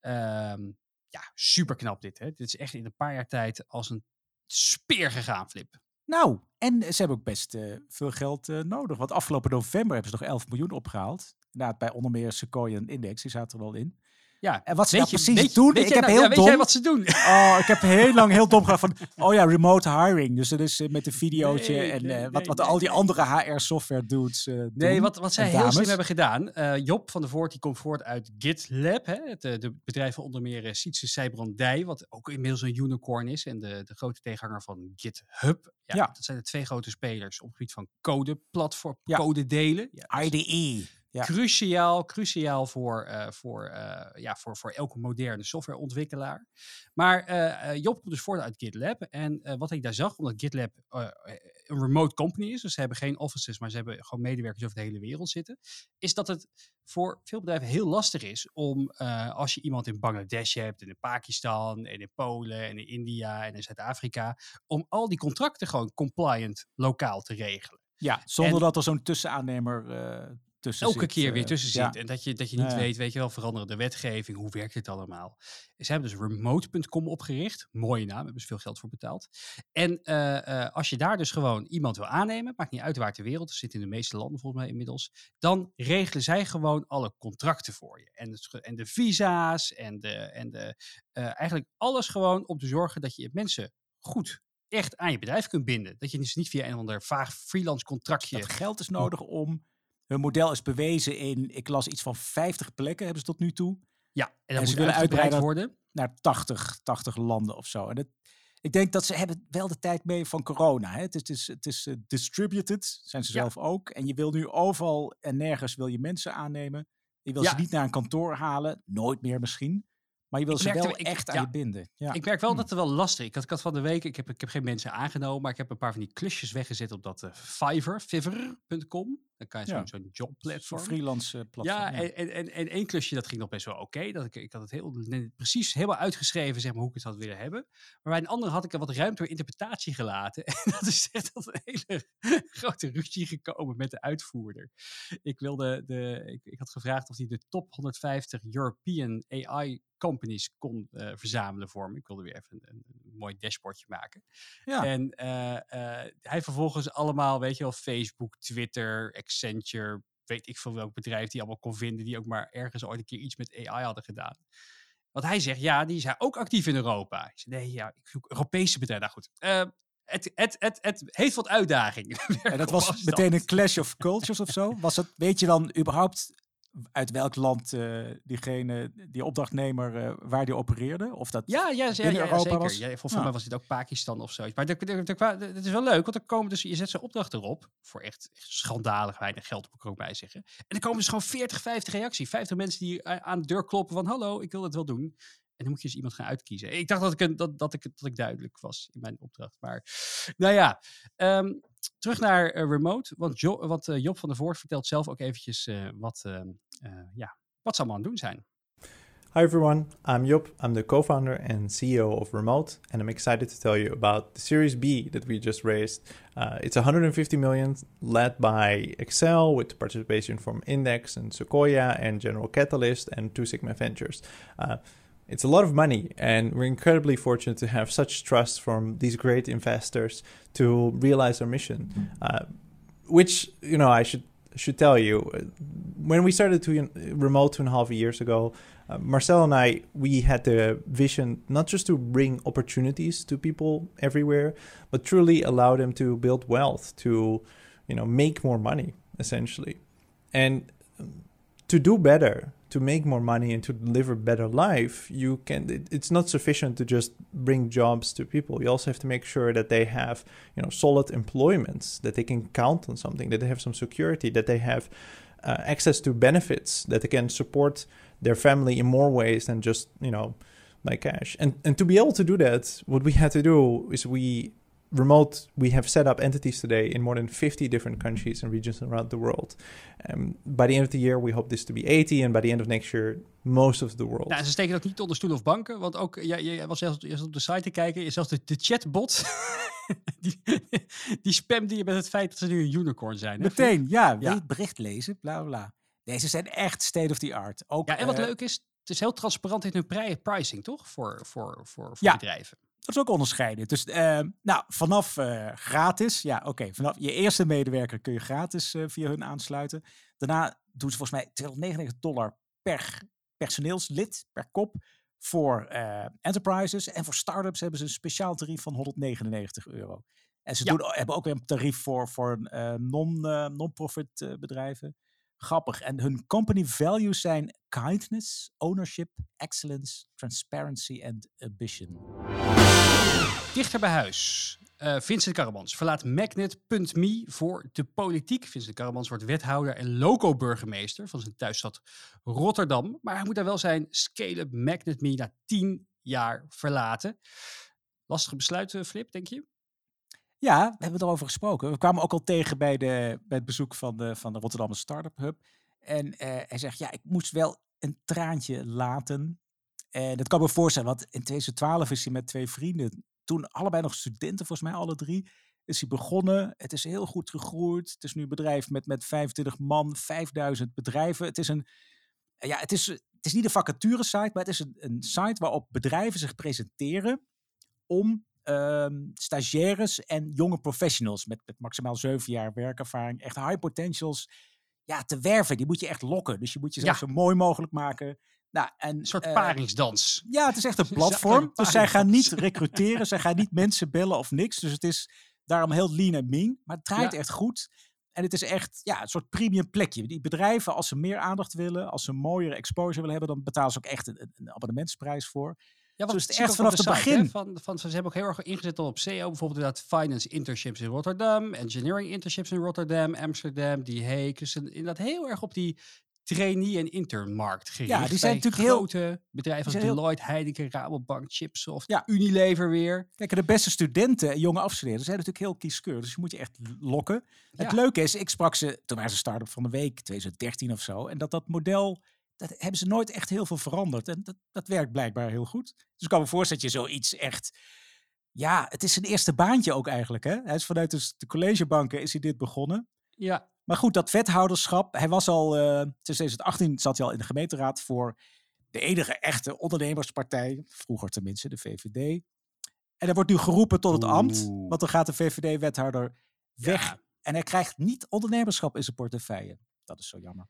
Um, ja, super knap dit. Hè? Dit is echt in een paar jaar tijd als een speer gegaan, Flip. Nou, en ze hebben ook best uh, veel geld uh, nodig. Want afgelopen november hebben ze nog 11 miljoen opgehaald. Inderdaad, bij onder meer Sequoia en Index, die zaten er wel in. Ja, en wat ze nou je, precies weet, doen, weet ik heb nou- heel ja, dom... Weet jij wat ze doen? Oh, ik heb heel lang heel dom gehad van, oh ja, remote hiring. Dus dat is eh, met een videootje Nee, en nee, eh, wat, wat nee, al die andere HR-software dudes eh, Nee, wat, wat zij En heel dames. slim hebben gedaan. eh, Job van der Voort die komt voort uit GitLab. Hè, het eh, de bedrijf van onder meer Sietse Sijbrandij. Wat ook inmiddels een unicorn is. En de, de grote tegenhanger van GitHub. Ja, Ja. Dat zijn de twee grote spelers op het gebied van codeplatform. Ja. Code delen. Ja, is IDE. Ja. Cruciaal, cruciaal voor, eh, voor, eh, ja, voor, voor elke moderne softwareontwikkelaar. Maar eh, Job komt dus voort uit GitLab. En wat ik daar zag, omdat GitLab een remote company is, dus ze hebben geen offices, maar ze hebben gewoon medewerkers over de hele wereld zitten, is dat het voor veel bedrijven heel lastig is om, als je iemand in Bangladesh hebt, en in Pakistan, en in Polen, en in India, en in Zuid-Afrika, om al die contracten gewoon compliant lokaal te regelen. Ja, zonder En- dat er zo'n tussenaannemer tussen elke zit. keer weer eh, tussen zit. En dat je, dat je niet weet, weet je wel, veranderen de wetgeving. Hoe werkt het allemaal? Ze hebben dus remote.com opgericht. Mooie naam, hebben ze veel geld voor betaald. En eh, eh, als je daar dus gewoon iemand wil aannemen, maakt niet uit waar ter wereld, zit in de meeste landen volgens mij inmiddels, dan regelen zij gewoon alle contracten voor je. En, het, en de visa's en, de, en de, eigenlijk alles gewoon om te zorgen dat je mensen goed echt aan je bedrijf kunt binden. Dat je dus niet via een of ander vaag freelance contractje... Dat geld is nodig om... Hun model is bewezen in, ik las iets van 50 plekken hebben ze tot nu toe. Ja, en En dat ze moet willen uitgebreid uitbreiden worden. naar 80, 80 landen of zo. En dat, ik denk dat ze hebben wel de tijd mee van corona. Hè? Het is, het is, het is eh, distributed, zijn ze Ja. zelf ook. En je wil nu overal en nergens wil je mensen aannemen. Je wil Ja. ze niet naar een kantoor halen, nooit meer misschien. Maar je wil Ik ze wel ik- echt aan ja. je binden. Ja. Ik merk wel Hm. dat het wel lastig is. Ik had, ik had van de week, ik heb, ik heb geen mensen aangenomen, maar ik heb een paar van die klusjes weggezet op dat eh, Fiverr, fiverr.com. Dan kan je zo'n Ja. zo'n Zo'n jobplatform. freelance eh, platform. Ja, en, en, en, en één klusje dat ging nog best wel oké. Dat ik, ik had het heel, precies helemaal uitgeschreven, zeg maar, hoe ik het had willen hebben. Maar bij een andere had ik er wat ruimte voor interpretatie gelaten. En dat is echt tot een hele grote ruzie gekomen met de uitvoerder. Ik, wilde de, ik, ik had gevraagd of hij de top 150 European AI companies kon eh, verzamelen voor me. Ik wilde weer even een, een mooi dashboardje maken. Ja. En eh, hij vervolgens allemaal, weet je wel, Facebook, Twitter, Accenture, weet ik veel welk bedrijf die allemaal kon vinden, die ook maar ergens ooit een keer iets met AI hadden gedaan. Want hij zegt, ja, die zijn ook actief in Europa. Ik zeg, nee, ja, ik zoek Europese bedrijven. Nou goed, eh, het, het, het, het heeft wat uitdaging. En dat was meteen een clash of cultures of zo. Was het, weet je dan überhaupt uit welk land eh, diegene, die opdrachtnemer, eh, waar die opereerde? Of dat Ja, ja, ja, binnen ja, Europa zeker. was? Ja, volgens mij was dit ook Pakistan of zoiets. Maar het is wel leuk, want er komen dus, je zet zo'n opdracht erop, voor echt, echt schandalig weinig geld, moet ik er ook bij zeggen. En dan komen dus gewoon 40, 50 reacties. 50 mensen die a- aan de deur kloppen van, hallo, ik wil dat wel doen. En dan moet je dus iemand gaan uitkiezen. Ik dacht dat ik, een- dat, dat ik, dat ik duidelijk was in mijn opdracht. Maar nou ja, ehm, terug naar eh, remote. Want, eh, Job van der Voort vertelt zelf ook eventjes eh, wat, ja, wat ze allemaal aan het doen zijn. Hi everyone, I'm Job. I'm the co founder and CEO of Remote, and I'm excited to tell you about the Series B that we just raised. Uh, it's 150 million, led by Excel, with participation from Index and Sequoia and General Catalyst and Two Sigma Ventures. Uh, it's a lot of money, and we're incredibly fortunate to have such trust from these great investors to realize our mission. Uh, which you know, I should should tell you, when we started to remote two and a half years ago, uh, Marcel and I, we had the vision not just to bring opportunities to people everywhere, but truly allow them to build wealth, to you know make more money essentially, and um, to do better, to make more money and to live a better life. You can. It, it's not sufficient to just bring jobs to people. You also have to make sure that they have you know solid employments, that they can count on something, that they have some security, that they have uh, access to benefits, that they can support their family in more ways than just you know by cash and and to be able to do that what we had to do is we remote we have set up entities today in more than 50 different countries and regions around the world um, by the end of the year we hope this to be 80 and by the end of next year most of the world Nou, ze steken dat niet onder stoelen of banken, want ook, ja, je was zelfs, op de site te kijken, je zelfs de, de chatbot die, die spamde je met het feit dat ze nu een unicorn zijn. hè? Meteen, ja, het bericht lezen? Bla bla. Deze zijn echt state of the art. Ook, Ja, en wat eh, leuk is, het is heel transparant in hun pri- pricing, toch? Voor, voor, voor, voor Ja. bedrijven. Dat is ook onderscheiden. Dus eh, nou, vanaf eh, gratis, ja oké, vanaf je eerste medewerker kun je gratis eh, via hun aansluiten. Daarna doen ze volgens mij 299 dollar per personeelslid, per kop, voor eh, enterprises. En voor startups hebben ze een speciaal tarief van 199 euro. En ze Ja. doen, hebben ook weer een tarief voor, voor non, non-profit eh, bedrijven. Grappig. En hun company values zijn kindness, ownership, excellence, transparency en ambition. Dichter bij huis. Eh, Vincent Karremans verlaat Magnet.me voor de politiek. Vincent Karremans wordt wethouder en loco-burgemeester van zijn thuisstad Rotterdam. Maar hij moet daar wel zijn scale-up Magnet.me na tien jaar verlaten. Lastige besluit, eh, Flip, denk je? Ja, we hebben erover gesproken. We kwamen ook al tegen bij, de, bij het bezoek van de, van de Rotterdam Startup Hub. En eh, hij zegt, ja, ik moest wel een traantje laten. En dat kan me voorstellen, want in 2012 is hij met twee vrienden, toen allebei nog studenten, volgens mij alle drie, is hij begonnen. Het is heel goed gegroeid. Het is nu een bedrijf met, met 25 man, 5000 bedrijven. Het is een, ja, het is, het is niet een vacature site, maar het is een site waarop bedrijven zich presenteren om ehm, stagiaires en jonge professionals met, met maximaal zeven jaar werkervaring, echt high potentials, ja, te werven. Die moet je echt lokken. Dus je moet jezelf Ja. zo mooi mogelijk maken. Nou, en, Een soort eh, paringsdans. ja, het is echt een platform. Dus zij gaan niet recruteren, zij gaan niet mensen bellen of niks. Dus het is daarom heel lean en mean. Maar het draait Ja. echt goed. En het is echt ja, een soort premium plekje. Die bedrijven, als ze meer aandacht willen, als ze een mooiere exposure willen hebben, dan betalen ze ook echt een, een abonnementsprijs voor. Ja, want is het echt vanaf het begin. Van, van, ze hebben ook heel erg ingezet op SEO. Bijvoorbeeld inderdaad finance internships in Rotterdam. Engineering internships in Rotterdam, Amsterdam, Die Hague. Dus inderdaad heel erg op die trainee- en internmarkt gericht. Ja, die zijn natuurlijk heel- grote bedrijven als zijn heel- Deloitte, Heineken, Rabobank, Chips of Ja. Unilever weer. Kijk, de beste studenten en jonge afstudeerders zijn natuurlijk heel kieskeurig. Dus je moet je echt lokken. Het leuke is, ik sprak ze, toen waren ze start-up van de week, 2013 of zo. En dat dat model, dat hebben ze nooit echt heel veel veranderd. En dat, dat werkt blijkbaar heel goed. Dus ik kan me voorstellen dat je zoiets echt... Ja, het is zijn eerste baantje ook eigenlijk. Hè? Hij is vanuit dus de collegebanken is hij dit begonnen. Ja, Maar goed, dat wethouderschap. Hij was al, eh sinds 2018 zat hij al in de gemeenteraad voor de enige echte ondernemerspartij. Vroeger tenminste, de VVD. En hij wordt nu geroepen tot het ambt. Oeh. Want dan gaat de VVD-wethouder weg. Ja. En hij krijgt niet ondernemerschap in zijn portefeuille. Dat is zo jammer.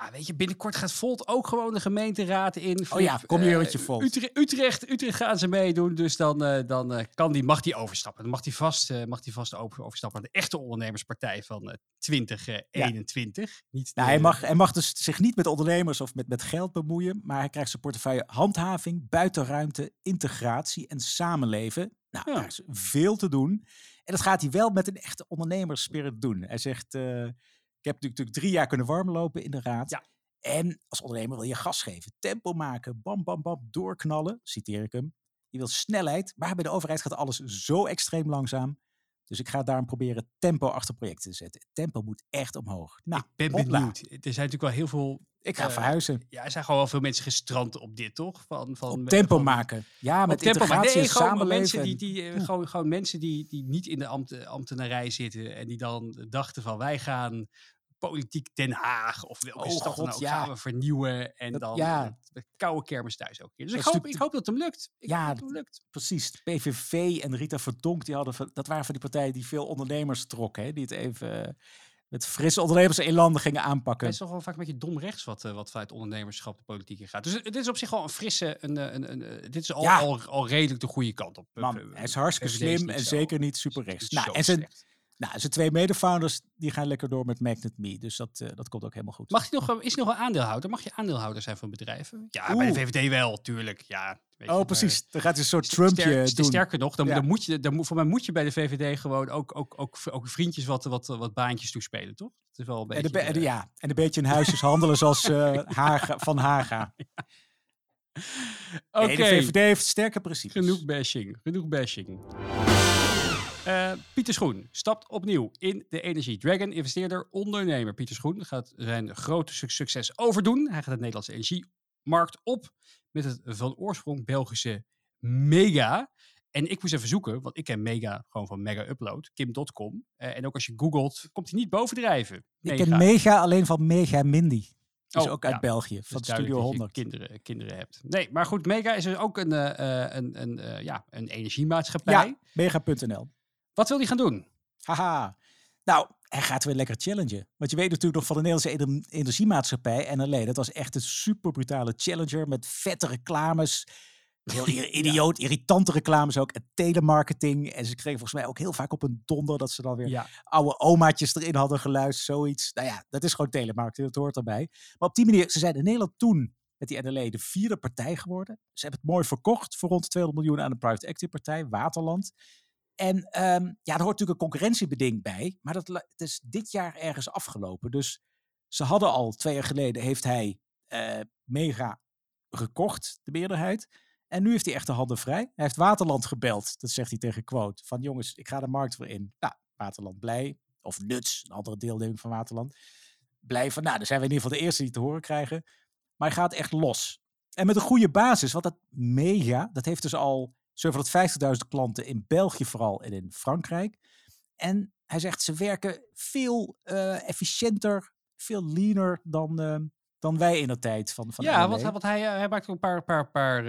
Ja, weet je, binnenkort gaat Volt ook gewoon de gemeenteraad in. Oh ja, kom Eh, met je Volt. Utrecht, Utrecht, Utrecht gaan ze meedoen, dus dan, eh, dan eh, kan die, mag die overstappen. Dan mag die vast, eh, mag die vast over, overstappen naar de echte ondernemerspartij van eh 2021. Niet Nou, de- hij, mag, hij mag dus zich niet met ondernemers of met, met geld bemoeien. Maar hij krijgt zijn portefeuille handhaving, buitenruimte, integratie en samenleven. Nou, Ja. daar is veel te doen. En dat gaat hij wel met een echte ondernemersspirit doen. Hij zegt, eh, heb natuurlijk drie jaar kunnen warmlopen in de raad. Ja. En als ondernemer wil je gas geven, tempo maken, bam, bam, bam, doorknallen, citeer ik hem. Je wil snelheid, maar bij de overheid gaat alles zo extreem langzaam. Dus ik ga daarom proberen tempo achter projecten te zetten. Tempo moet echt omhoog. Nou, ik ben benieuwd. Er zijn natuurlijk wel heel veel... Ik ga eh, verhuizen. Ja, er zijn gewoon wel veel mensen gestrand op dit, toch? Van, van, Op tempo van- maken. Ja, met tempo, integratie nee, gewoon mensen die, die, eh, gewoon, gewoon mensen die, die niet in de ambt, ambtenarij zitten en die dan dachten van wij gaan politiek Den Haag of welke Oh, stad dan God, ook ja. gaan we vernieuwen en Dat- dan ja. eh, de koude kermis thuis ook. Dus Dat ik hoop, ik hoop dat het hem lukt. Ik Ja, het hem lukt. Precies. PVV en Rita Verdonk, die hadden, dat waren van die partijen die veel ondernemers trokken. Hè? Die het even met frisse ondernemers in landen gingen aanpakken. Het is toch wel vaak een beetje dom rechts wat, eh, wat vanuit ondernemerschap de politiek in gaat. Dus het is op zich wel een frisse, een, eh, een, een, eh, dit is al, Ja. al, al redelijk de goede kant op. Man, hij is hartstikke slim en zo- zeker niet super rechts. Nou, en zijn, slecht. Nou, zijn twee mede-founders, die gaan lekker door met Magnet Me. Dus dat, eh, dat komt ook helemaal goed. Mag je nog, is nog een aandeelhouder? Mag je aandeelhouder zijn van bedrijven? Ja, bij de. VVD wel, tuurlijk. Ja, weet je, oh, maar- precies. Dan gaat hij een soort Trumpje ster- doen. Sterker nog, dan, Ja. dan moet je, dan, voor mij moet je bij de VVD gewoon ook, ook, ook, ook vriendjes wat, wat, wat baantjes toespelen, toch? Het is wel een En, beetje... de- ja, en een beetje in huisjes handelen zoals eh, Haga, Van Haga. Oké, Nee, de VVD heeft sterke principes. genoeg bashing. Genoeg bashing. Eh, Pieter Schoen stapt opnieuw in de energie. Dragon, investeerder, ondernemer. Pieter Schoen gaat zijn grote suc- succes overdoen. Hij gaat de Nederlandse energiemarkt op met het van oorsprong Belgische Mega. En ik moest even zoeken, want ik ken Mega gewoon van Mega Upload, kim.com. Eh, en ook als je googelt, komt hij niet bovendrijven. Ik ken Mega alleen van Mega Mindy. Is Oh, ook uit ja. België, Dus van Studio dat je 100. Kinderen, kinderen hebt. Nee, maar goed, Mega is dus ook een, eh, een, een, ja, een energiemaatschappij. Ja, mega.nl. Wat wil hij gaan doen? Haha. Nou, hij gaat weer lekker challengen. Want je weet natuurlijk nog van de Nederlandse ener- energiemaatschappij, NLE. Dat was echt een super brutale challenger met vette reclames. Heel idioot, irritante reclames ook. En telemarketing. En ze kregen volgens mij ook heel vaak op een donder dat ze dan weer Ja, oude omaatjes erin hadden geluisterd, zoiets. Nou ja, dat is gewoon telemarketing, dat hoort erbij. Maar op die manier, ze zijn in Nederland toen met die NLE de vierde partij geworden. Ze hebben het mooi verkocht voor rond 200 miljoen aan een private equity partij, Waterland. En ehm, ja, er hoort natuurlijk een concurrentiebeding bij, maar dat het is dit jaar ergens afgelopen. Dus ze hadden al, twee jaar geleden heeft hij eh, mega gekocht, de meerderheid. En nu heeft hij echt de handen vrij. Hij heeft Waterland gebeld, dat zegt hij tegen Quote. Van jongens, ik ga de markt weer in. Nou, Waterland blij. Of Nuts, een andere deelneming van Waterland. Blij van, nou, dan zijn we in ieder geval de eerste die te horen krijgen. Maar hij gaat echt los. En met een goede basis, want dat mega, dat heeft dus al 750.000 klanten in België vooral en in Frankrijk. En hij zegt, ze werken veel eh, efficiënter, veel leaner dan, eh, dan wij in de tijd van, van ja want, hij- want hij, eh, hij maakt ook een paar, paar, paar,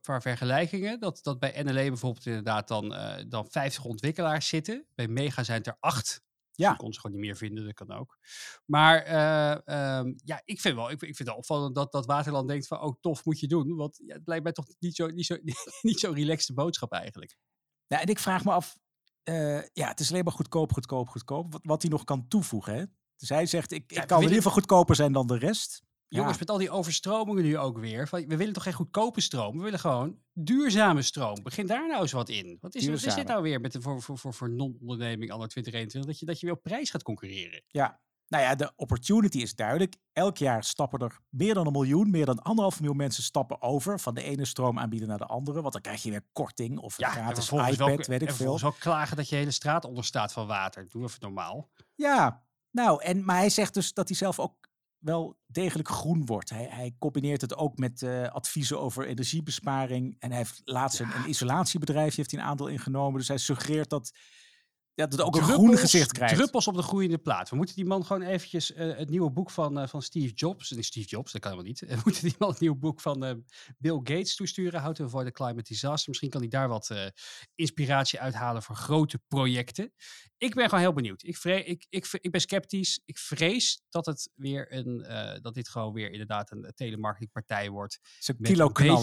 paar vergelijkingen. Dat, dat bij NLE bijvoorbeeld inderdaad dan, dan 50 ontwikkelaars zitten. Bij Mega zijn het er acht. Ja. Je kon ze gewoon niet meer vinden, dat kan ook. Maar eh, ehm, ja, ik vind wel, ik, ik vind het opvallend dat, dat Waterland denkt van, oh tof, moet je doen. Want ja, het lijkt mij toch niet zo, niet zo, niet zo relaxed boodschap eigenlijk. Nou, en ik vraag me af, eh, ja, het is alleen maar goedkoop, goedkoop, goedkoop. Wat, wat hij nog kan toevoegen. Hè? Dus hij zegt, ik, Ja, ik kan in ieder geval goedkoper zijn dan de rest. Jongens, Ja. met al die overstromingen nu ook weer. Van, we willen toch geen goedkope stroom? We willen gewoon duurzame stroom. Begin daar nou eens wat in. Wat is, wat is dit nou weer met de, voor, voor, voor, voor non-onderneming anno 2021? Dat je, dat je weer op prijs gaat concurreren. Ja, nou ja, de opportunity is duidelijk. Elk jaar stappen er meer dan een miljoen, meer dan anderhalf miljoen mensen stappen over van de ene stroomaanbieder naar de andere. Want dan krijg je weer korting of Ja, en gratis iPad, wel, weet en ik veel. vervolgens wel klagen dat je hele straat onder staat van water. Doe even normaal. Ja, nou, en, maar hij zegt dus dat hij zelf ook wel degelijk groen wordt. Hij, hij combineert het ook met eh, adviezen over energiebesparing. En hij heeft laatst een, een isolatiebedrijf heeft hij een aandeel ingenomen. Dus hij suggereert dat, ja, dat ook een groen gezicht krijgt. Druppels op de groeiende plaat. We moeten die man gewoon eventjes eh, het nieuwe boek van, eh, van Steve Jobs. Nee, Steve Jobs, dat kan helemaal niet. We moeten die man het nieuwe boek van Bill Gates toesturen. How to avoid a climate disaster. Misschien kan hij daar wat inspiratie uithalen voor grote projecten. Ik ben gewoon heel benieuwd. Ik, vre- ik, ik, ik ben sceptisch. Ik vrees dat het weer een, eh, dat dit gewoon weer inderdaad een telemarketingpartij wordt. Zo'n een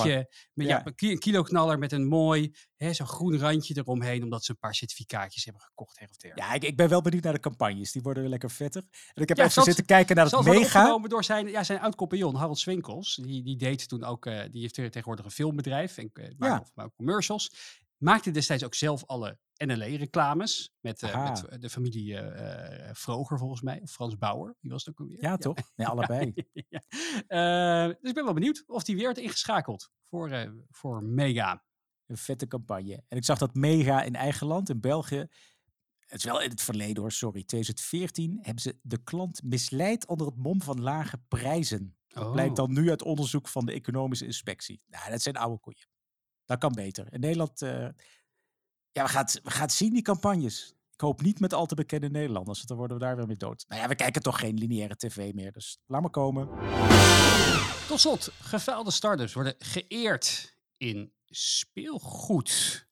beetje, met, ja. Ja. een ki- een kilo knaller met een mooi, zo'n groen randje eromheen, omdat ze een paar certificaatjes hebben gekocht her of der. Ja, ik, ik ben wel benieuwd naar de campagnes. Die worden weer lekker vetter. En ik heb Ja, even zitten kijken naar het mega. door zijn, ja, zijn oud-compagnon Harold Swinkels. Die, die deed toen ook, eh, die heeft tegenwoordig een filmbedrijf en eh, maakt Ja. ook- maakt ook commercials. Maakte destijds ook zelf alle NLE-reclames met, eh, met de familie eh, eh, Vroger volgens mij, of Frans Bauer. Wie was het ook alweer? Ja, toch? Nee, allebei. ja. Eh, dus ik ben wel benieuwd of die weer wordt ingeschakeld voor, voor Mega. Een vette campagne. En ik zag dat mega in eigen land, in België. Het is wel in het verleden hoor, sorry. 2014 hebben ze de klant misleid onder het mom van lage prijzen. Oh. Blijkt dan nu uit onderzoek van de economische inspectie. Nou, dat zijn oude koeien. Dat kan beter. In Nederland, ja, we gaan, het, we gaan het zien, die campagnes. Ik hoop niet met al te bekende Nederlanders, want dan worden we daar weer mee dood. Nou ja, we kijken toch geen lineaire tv meer, dus laat maar komen. Tot slot, gefailde startups worden geëerd in speelgoed.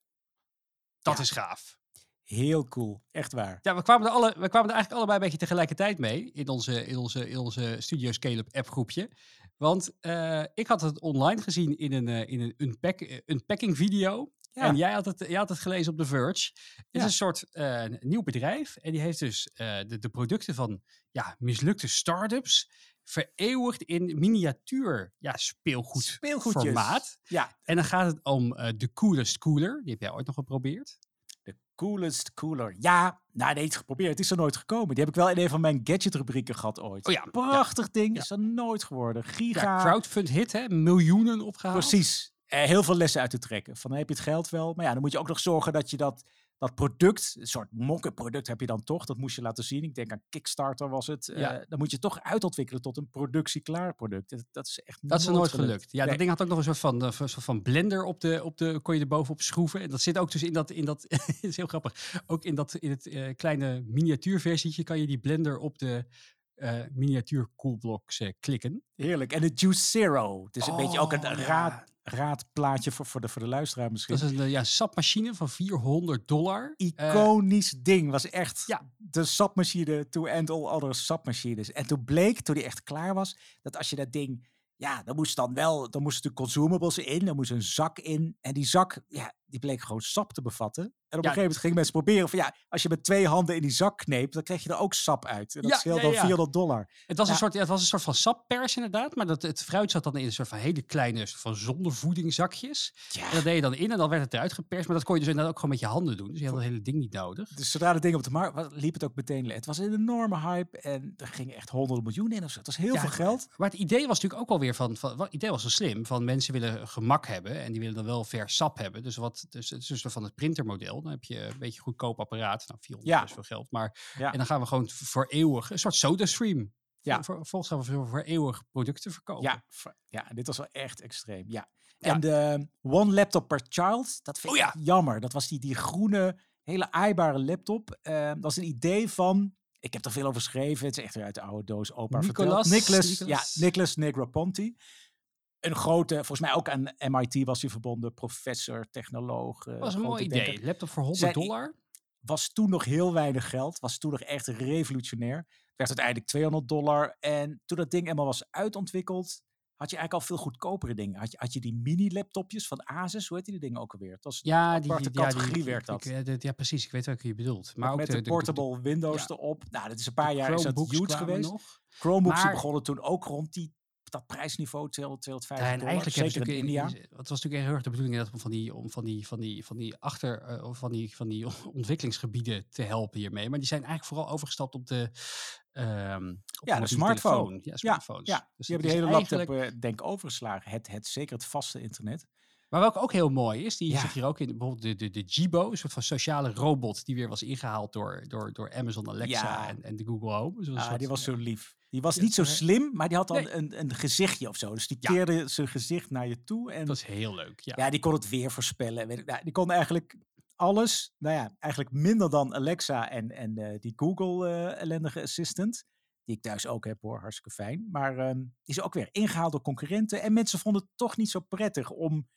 Dat Ja. is gaaf. Heel cool, echt waar. Ja, we kwamen, er alle, we kwamen er eigenlijk allebei een beetje tegelijkertijd mee in onze, in onze, in onze Studio Scale-up app groepje. Want eh, ik had het online gezien in een, eh, in een unpack, eh, unpacking video. Ja. En jij had, het, jij had het gelezen op The Verge. Het is een soort eh, nieuw bedrijf. En die heeft dus eh, de, de producten van ja, mislukte start-ups vereeuwigd in miniatuur ja, speelgoed Speelgoedjes. formaat. Ja, En dan gaat het om eh, de Coolest Cooler. Die heb jij ooit nog geprobeerd. De coolest cooler. Ja, nou nee, het geprobeerd. Het is er nooit gekomen. Die heb ik wel in een van mijn gadget-rubrieken gehad ooit. Oh ja, Prachtig ding. Is er nooit geworden. Ja, Giga. crowdfund hit, hè? Miljoenen opgehaald. Precies. Eh, heel veel lessen uit te trekken. Van heb je het geld wel. Maar ja, dan moet je ook nog zorgen dat je dat, dat product, een soort mock-up product heb je dan toch, dat moest je laten zien. Ik denk aan Kickstarter was het. Ja. Eh, dan moet je toch uitontwikkelen tot een productieklaar product. Dat, dat is echt Dat is nooit gelukt. Ja, Nee. dat ding had ook nog een soort van, eh, een soort van blender op de, op de, kon je er bovenop schroeven. En dat zit ook dus in dat, in dat, is heel grappig, ook in dat, in het eh, kleine miniatuurversietje kan je die blender op de eh miniatuur coolblocks eh, klikken. Heerlijk. En de Juice Zero. Het is een beetje ook een Oh, raad, raadplaatje voor, voor, de, voor de luisteraar misschien. Dat is een eh, ja, sapmachine van 400 dollar. Iconisch ding. Was echt ja. de sapmachine to end all other sapmachines. En toen bleek, toen die echt klaar was, dat als je dat ding... Ja, dan moest dan wel, dan moesten de consumables in, dan moest een zak in. En die zak, ja, die bleek gewoon sap te bevatten. En op een Ja. gegeven moment gingen mensen proberen van ja, als je met twee handen in die zak kneept, dan krijg je er ook sap uit. En dat Ja, scheelt dan ja. 400 dollar. Het was, een soort, het was een soort van sappers inderdaad, maar dat, het fruit zat dan in een soort van hele kleine van zondervoedingzakjes. Ja. En dat deed je dan in en dan werd het eruit geperst, maar dat kon je dus inderdaad ook gewoon met je handen doen. Dus je had dat hele ding niet nodig. Dus zodra het ding op de markt liep het ook meteen. Het was een enorme hype en er gingen echt honderden miljoenen in. of zo. Het was heel veel geld. Maar het idee was natuurlijk ook wel weer van, van wat- het idee was wel slim, van mensen willen gemak hebben en die willen dan wel vers sap hebben. Dus wat, dus het is dus van het printermodel, dan heb je een beetje goedkoop apparaat, nou 400 Ja. is veel geld, maar Ja. en dan gaan we gewoon voor eeuwig, een soort SodaStream. Ja. Voor, volgens gaan we voor, voor eeuwig producten verkopen. Ja, ja, dit was wel echt extreem. Ja. Ja. En de One Laptop per Child, dat vind Oh ik jammer. Dat was die, die groene, hele aaibare laptop. Eh, dat was een idee van, ik heb er veel over geschreven. Het is echt weer uit de oude doos opa Nicolas- verteld. Nicholas, ja, Nicholas Negroponte. Een grote, volgens mij ook aan MIT was hij verbonden, professor, technoloog. eh, Dat was een mooi idee. denker. Laptop voor 100 Zij- dollar. Was toen nog heel weinig geld, was toen nog echt revolutionair. Het werd uiteindelijk 200 dollar. En toen dat ding eenmaal was uitontwikkeld, had je eigenlijk al veel goedkopere dingen. Had je, had je die mini-laptopjes van Asus, hoe heet die dingen ook alweer? Het was Ja, die, aparte die, ja, die- categorie werkt dat. ik- ja, precies. Ik weet welke je bedoelt. Maar ook met de, portable Windows ja. erop. Nou, dat is een paar jaar is dat huge geweest. nog. Chromebooks Maar- begonnen toen ook rond die, dat prijsniveau, 200, 250 Ja, en dollar. eigenlijk Zeker ze in India. in- Het was natuurlijk heel erg de bedoeling dat om van die, om van die, van die, van die achter, of van die, van die ontwikkelingsgebieden te helpen hiermee. Maar die zijn eigenlijk vooral overgestapt op de, ehm, op Ja, de smartphone. telefoon. Ja, smartphones. ja. Dus die hebben die is hele laptop eh, denk ik overgeslagen. Het, het, zeker het vaste internet. Maar welke ook heel mooi is, die Ja. zit hier ook in, bijvoorbeeld de, de, de Jibo, een soort van sociale robot die weer was ingehaald door, door, door Amazon Alexa Ja. en, en de Google Home. Dus Ah, soort- die was zo lief. Die was niet zo slim, maar die had dan Nee. een, een gezichtje of zo. Dus die keerde zijn gezicht naar je toe. En Dat is heel leuk, ja. ja, die kon het weer voorspellen. Weet ik, nou, die kon eigenlijk alles, nou ja, eigenlijk minder dan Alexa en, en eh, die Google eh, ellendige assistant. Die ik thuis ook heb hoor, hartstikke fijn. Maar ehm, die is ook weer ingehaald door concurrenten. En mensen vonden het toch niet zo prettig om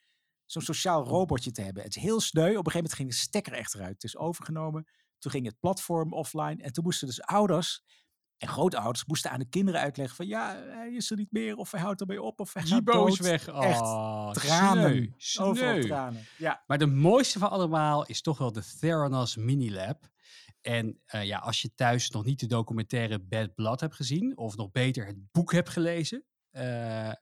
zo'n sociaal robotje te hebben. Het is heel sneu. Op een gegeven moment ging de stekker echt eruit. Het is overgenomen. Toen ging het platform offline. En toen moesten dus ouders en grootouders moesten aan de kinderen uitleggen van ja, hij is er niet meer. Of hij houdt ermee op. Of hij gaat is dood. weg. Echt Oh, tranen. sneu, Overal sneu. tranen. Ja. Maar de mooiste van allemaal is toch wel de Theranos Minilab. En eh, ja, als je thuis nog niet de documentaire Bad Blood hebt gezien, of nog beter het boek hebt gelezen. eh, eh,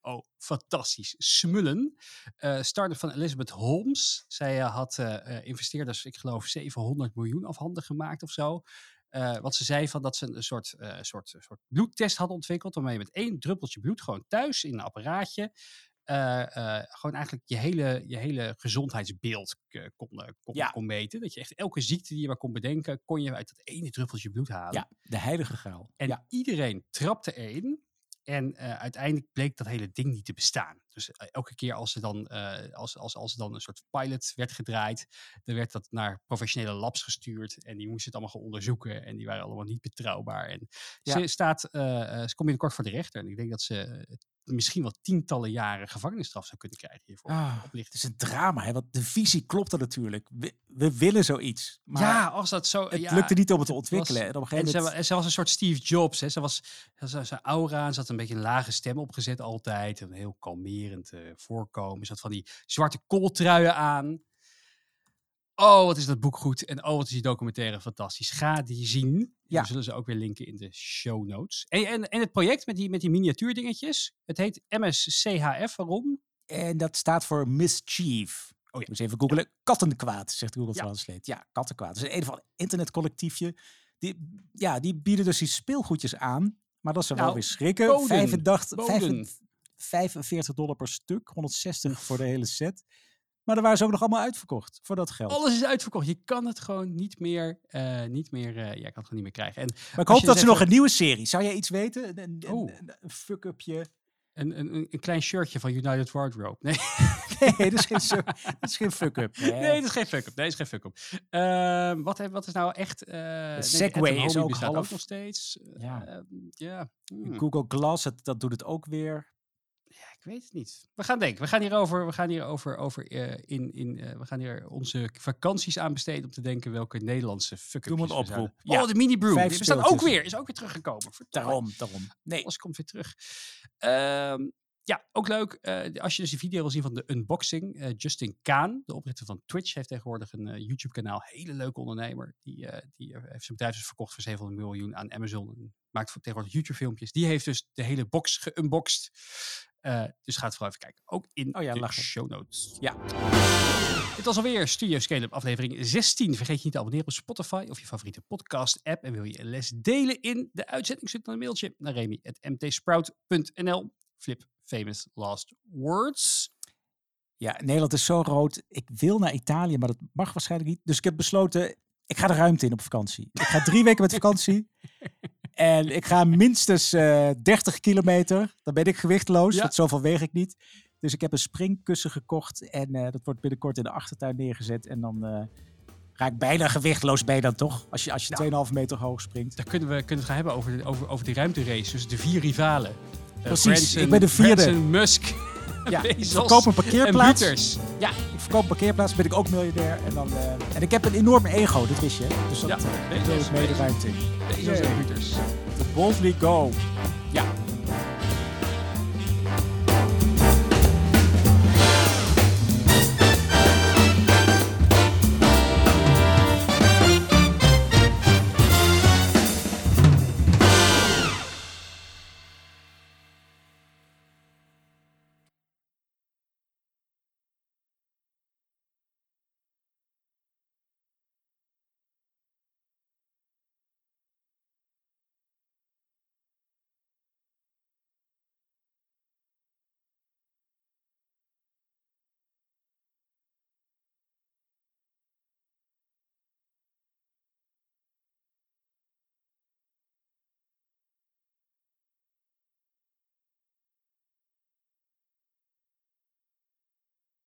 oh, fantastisch. Smullen. Eh start-up van Elizabeth Holmes. Zij had investeerders, ik geloof, 700 miljoen afhandig gemaakt of zo. Eh, wat ze zei van dat ze een soort, eh, soort, soort bloedtest had ontwikkeld. Waarmee je met één druppeltje bloed gewoon thuis in een apparaatje eh, eh, gewoon eigenlijk je hele, je hele gezondheidsbeeld eh, kon, eh, kon, Ja. kon meten. Dat je echt elke ziekte die je maar kon bedenken, kon je uit dat ene druppeltje bloed halen. ja, de heilige graal. En ja. iedereen trapte erin. En eh, uiteindelijk bleek dat hele ding niet te bestaan. Dus eh, elke keer als er, dan, eh, als, als, als er dan een soort pilot werd gedraaid, dan werd dat naar professionele labs gestuurd. En die moesten het allemaal gaan onderzoeken. En die waren allemaal niet betrouwbaar. En Ja. ze, staat, eh, ze komt binnenkort voor de rechter. En ik denk dat ze misschien wel tientallen jaren gevangenisstraf zou kunnen krijgen hiervoor. Ah, het is een drama, hè? want de visie klopte natuurlijk. We, we willen zoiets. Maar ja, als dat zo. het ja, lukte niet om het te was- ontwikkelen. en op een En ze, ze was een soort Steve Jobs. Hè. Ze was zijn aura, en ze had een beetje een lage stem opgezet altijd. Een heel kalmerend eh, voorkomen. Ze had van die zwarte kooltruien aan. Oh, wat is dat boek goed. En oh, wat is die documentaire fantastisch. Ga die zien. Ja. We zullen ze ook weer linken in de show notes. En, en, en het project met die, met die miniatuurdingetjes. Het heet MSCHF. Waarom? En dat staat voor mischief. Oh ja. Dus even googelen. Kattenkwaad, zegt Google Ja. Translate. Ja, kattenkwaad. Dus een ander internetcollectiefje. Die, ja, die bieden dus die speelgoedjes aan. Maar dat ze wel Nou, weer schrikken. boden, 85, boden. 45 dollar per stuk. 160 voor de hele set. Maar dan waren ze ook nog allemaal uitverkocht voor dat geld. Alles is uitverkocht. Je kan het gewoon niet meer, eh, niet meer, eh, ja, je kan het gewoon niet meer krijgen. En Maar ik hoop dat ze nog een nieuwe serie. Zou jij iets weten? Een, een, Oh. een, een fuck-upje? een, een, een- klein shirtje van United Wardrobe. Nee, Nee, dat is geen, dat is geen fuck-up. Nee. nee, dat is geen fuck-up. Nee, dat is geen fuck-up. Ehm, wat, wat is nou echt... eh Segway is ook half- nog steeds. Ja. Ehm, hmm. Google Glass, dat, dat doet het ook weer. Ik weet het niet. We gaan denken. We gaan hierover, we gaan hierover over, eh, in, in, eh, we gaan hier onze vakanties aan besteden om te denken welke Nederlandse fuck Doe maar een oproep. Ja. Oh, de mini brew. Vijf Die bestaat ook weer. Is ook weer teruggekomen. Verdomme. Daarom, daarom. Nee. Alles komt weer terug. Ehm, ja, ook leuk. eh, als je dus die video wil zien van de unboxing. eh, Justin Kaan, de oprichter van Twitch, heeft tegenwoordig een YouTube-kanaal. Hele leuke ondernemer. Die, eh, die heeft zijn bedrijf dus verkocht voor 700 miljoen aan Amazon. En maakt voor tegenwoordig YouTube-filmpjes. Die heeft dus de hele box geunboxed. Eh, dus ga het vooral even kijken. Ook in Oh ja, de lachen. show notes. Ja. Dit was alweer Studio Scale-up aflevering 16. Vergeet je niet te abonneren op Spotify of je favoriete podcast-app. En wil je les delen in de uitzending? Stuur dan een mailtje naar remy.mtsprout.nl. Flip famous last words. Ja, Nederland is zo rood. Ik wil naar Italië, maar dat mag waarschijnlijk niet. Dus ik heb besloten, ik ga de ruimte in op vakantie. Ik ga drie weken met vakantie. En ik ga minstens eh 30 kilometer. Dan ben ik gewichtloos, Ja. want zoveel weeg ik niet. Dus ik heb een springkussen gekocht. En eh, dat wordt binnenkort in de achtertuin neergezet. En dan eh ga ik bijna gewichtloos bij dan toch. Als je, als je 2,5 meter hoog springt. Daar kunnen we, kunnen we het gaan hebben over de, over, over de ruimterace. Dus de vier rivalen. Eh, Precies, ik ben de vierde. Branson, Musk, Ja, ik verkoop een en parkeerplaats. Ja, ik verkoop een parkeerplaats, ben ik ook miljardair. En, dan, eh, en ik heb een enorme ego, dat wist je. Dus dat Ja, eh, Bezos, ik mee de ruimte in. Bezos en Buters. The boldly go.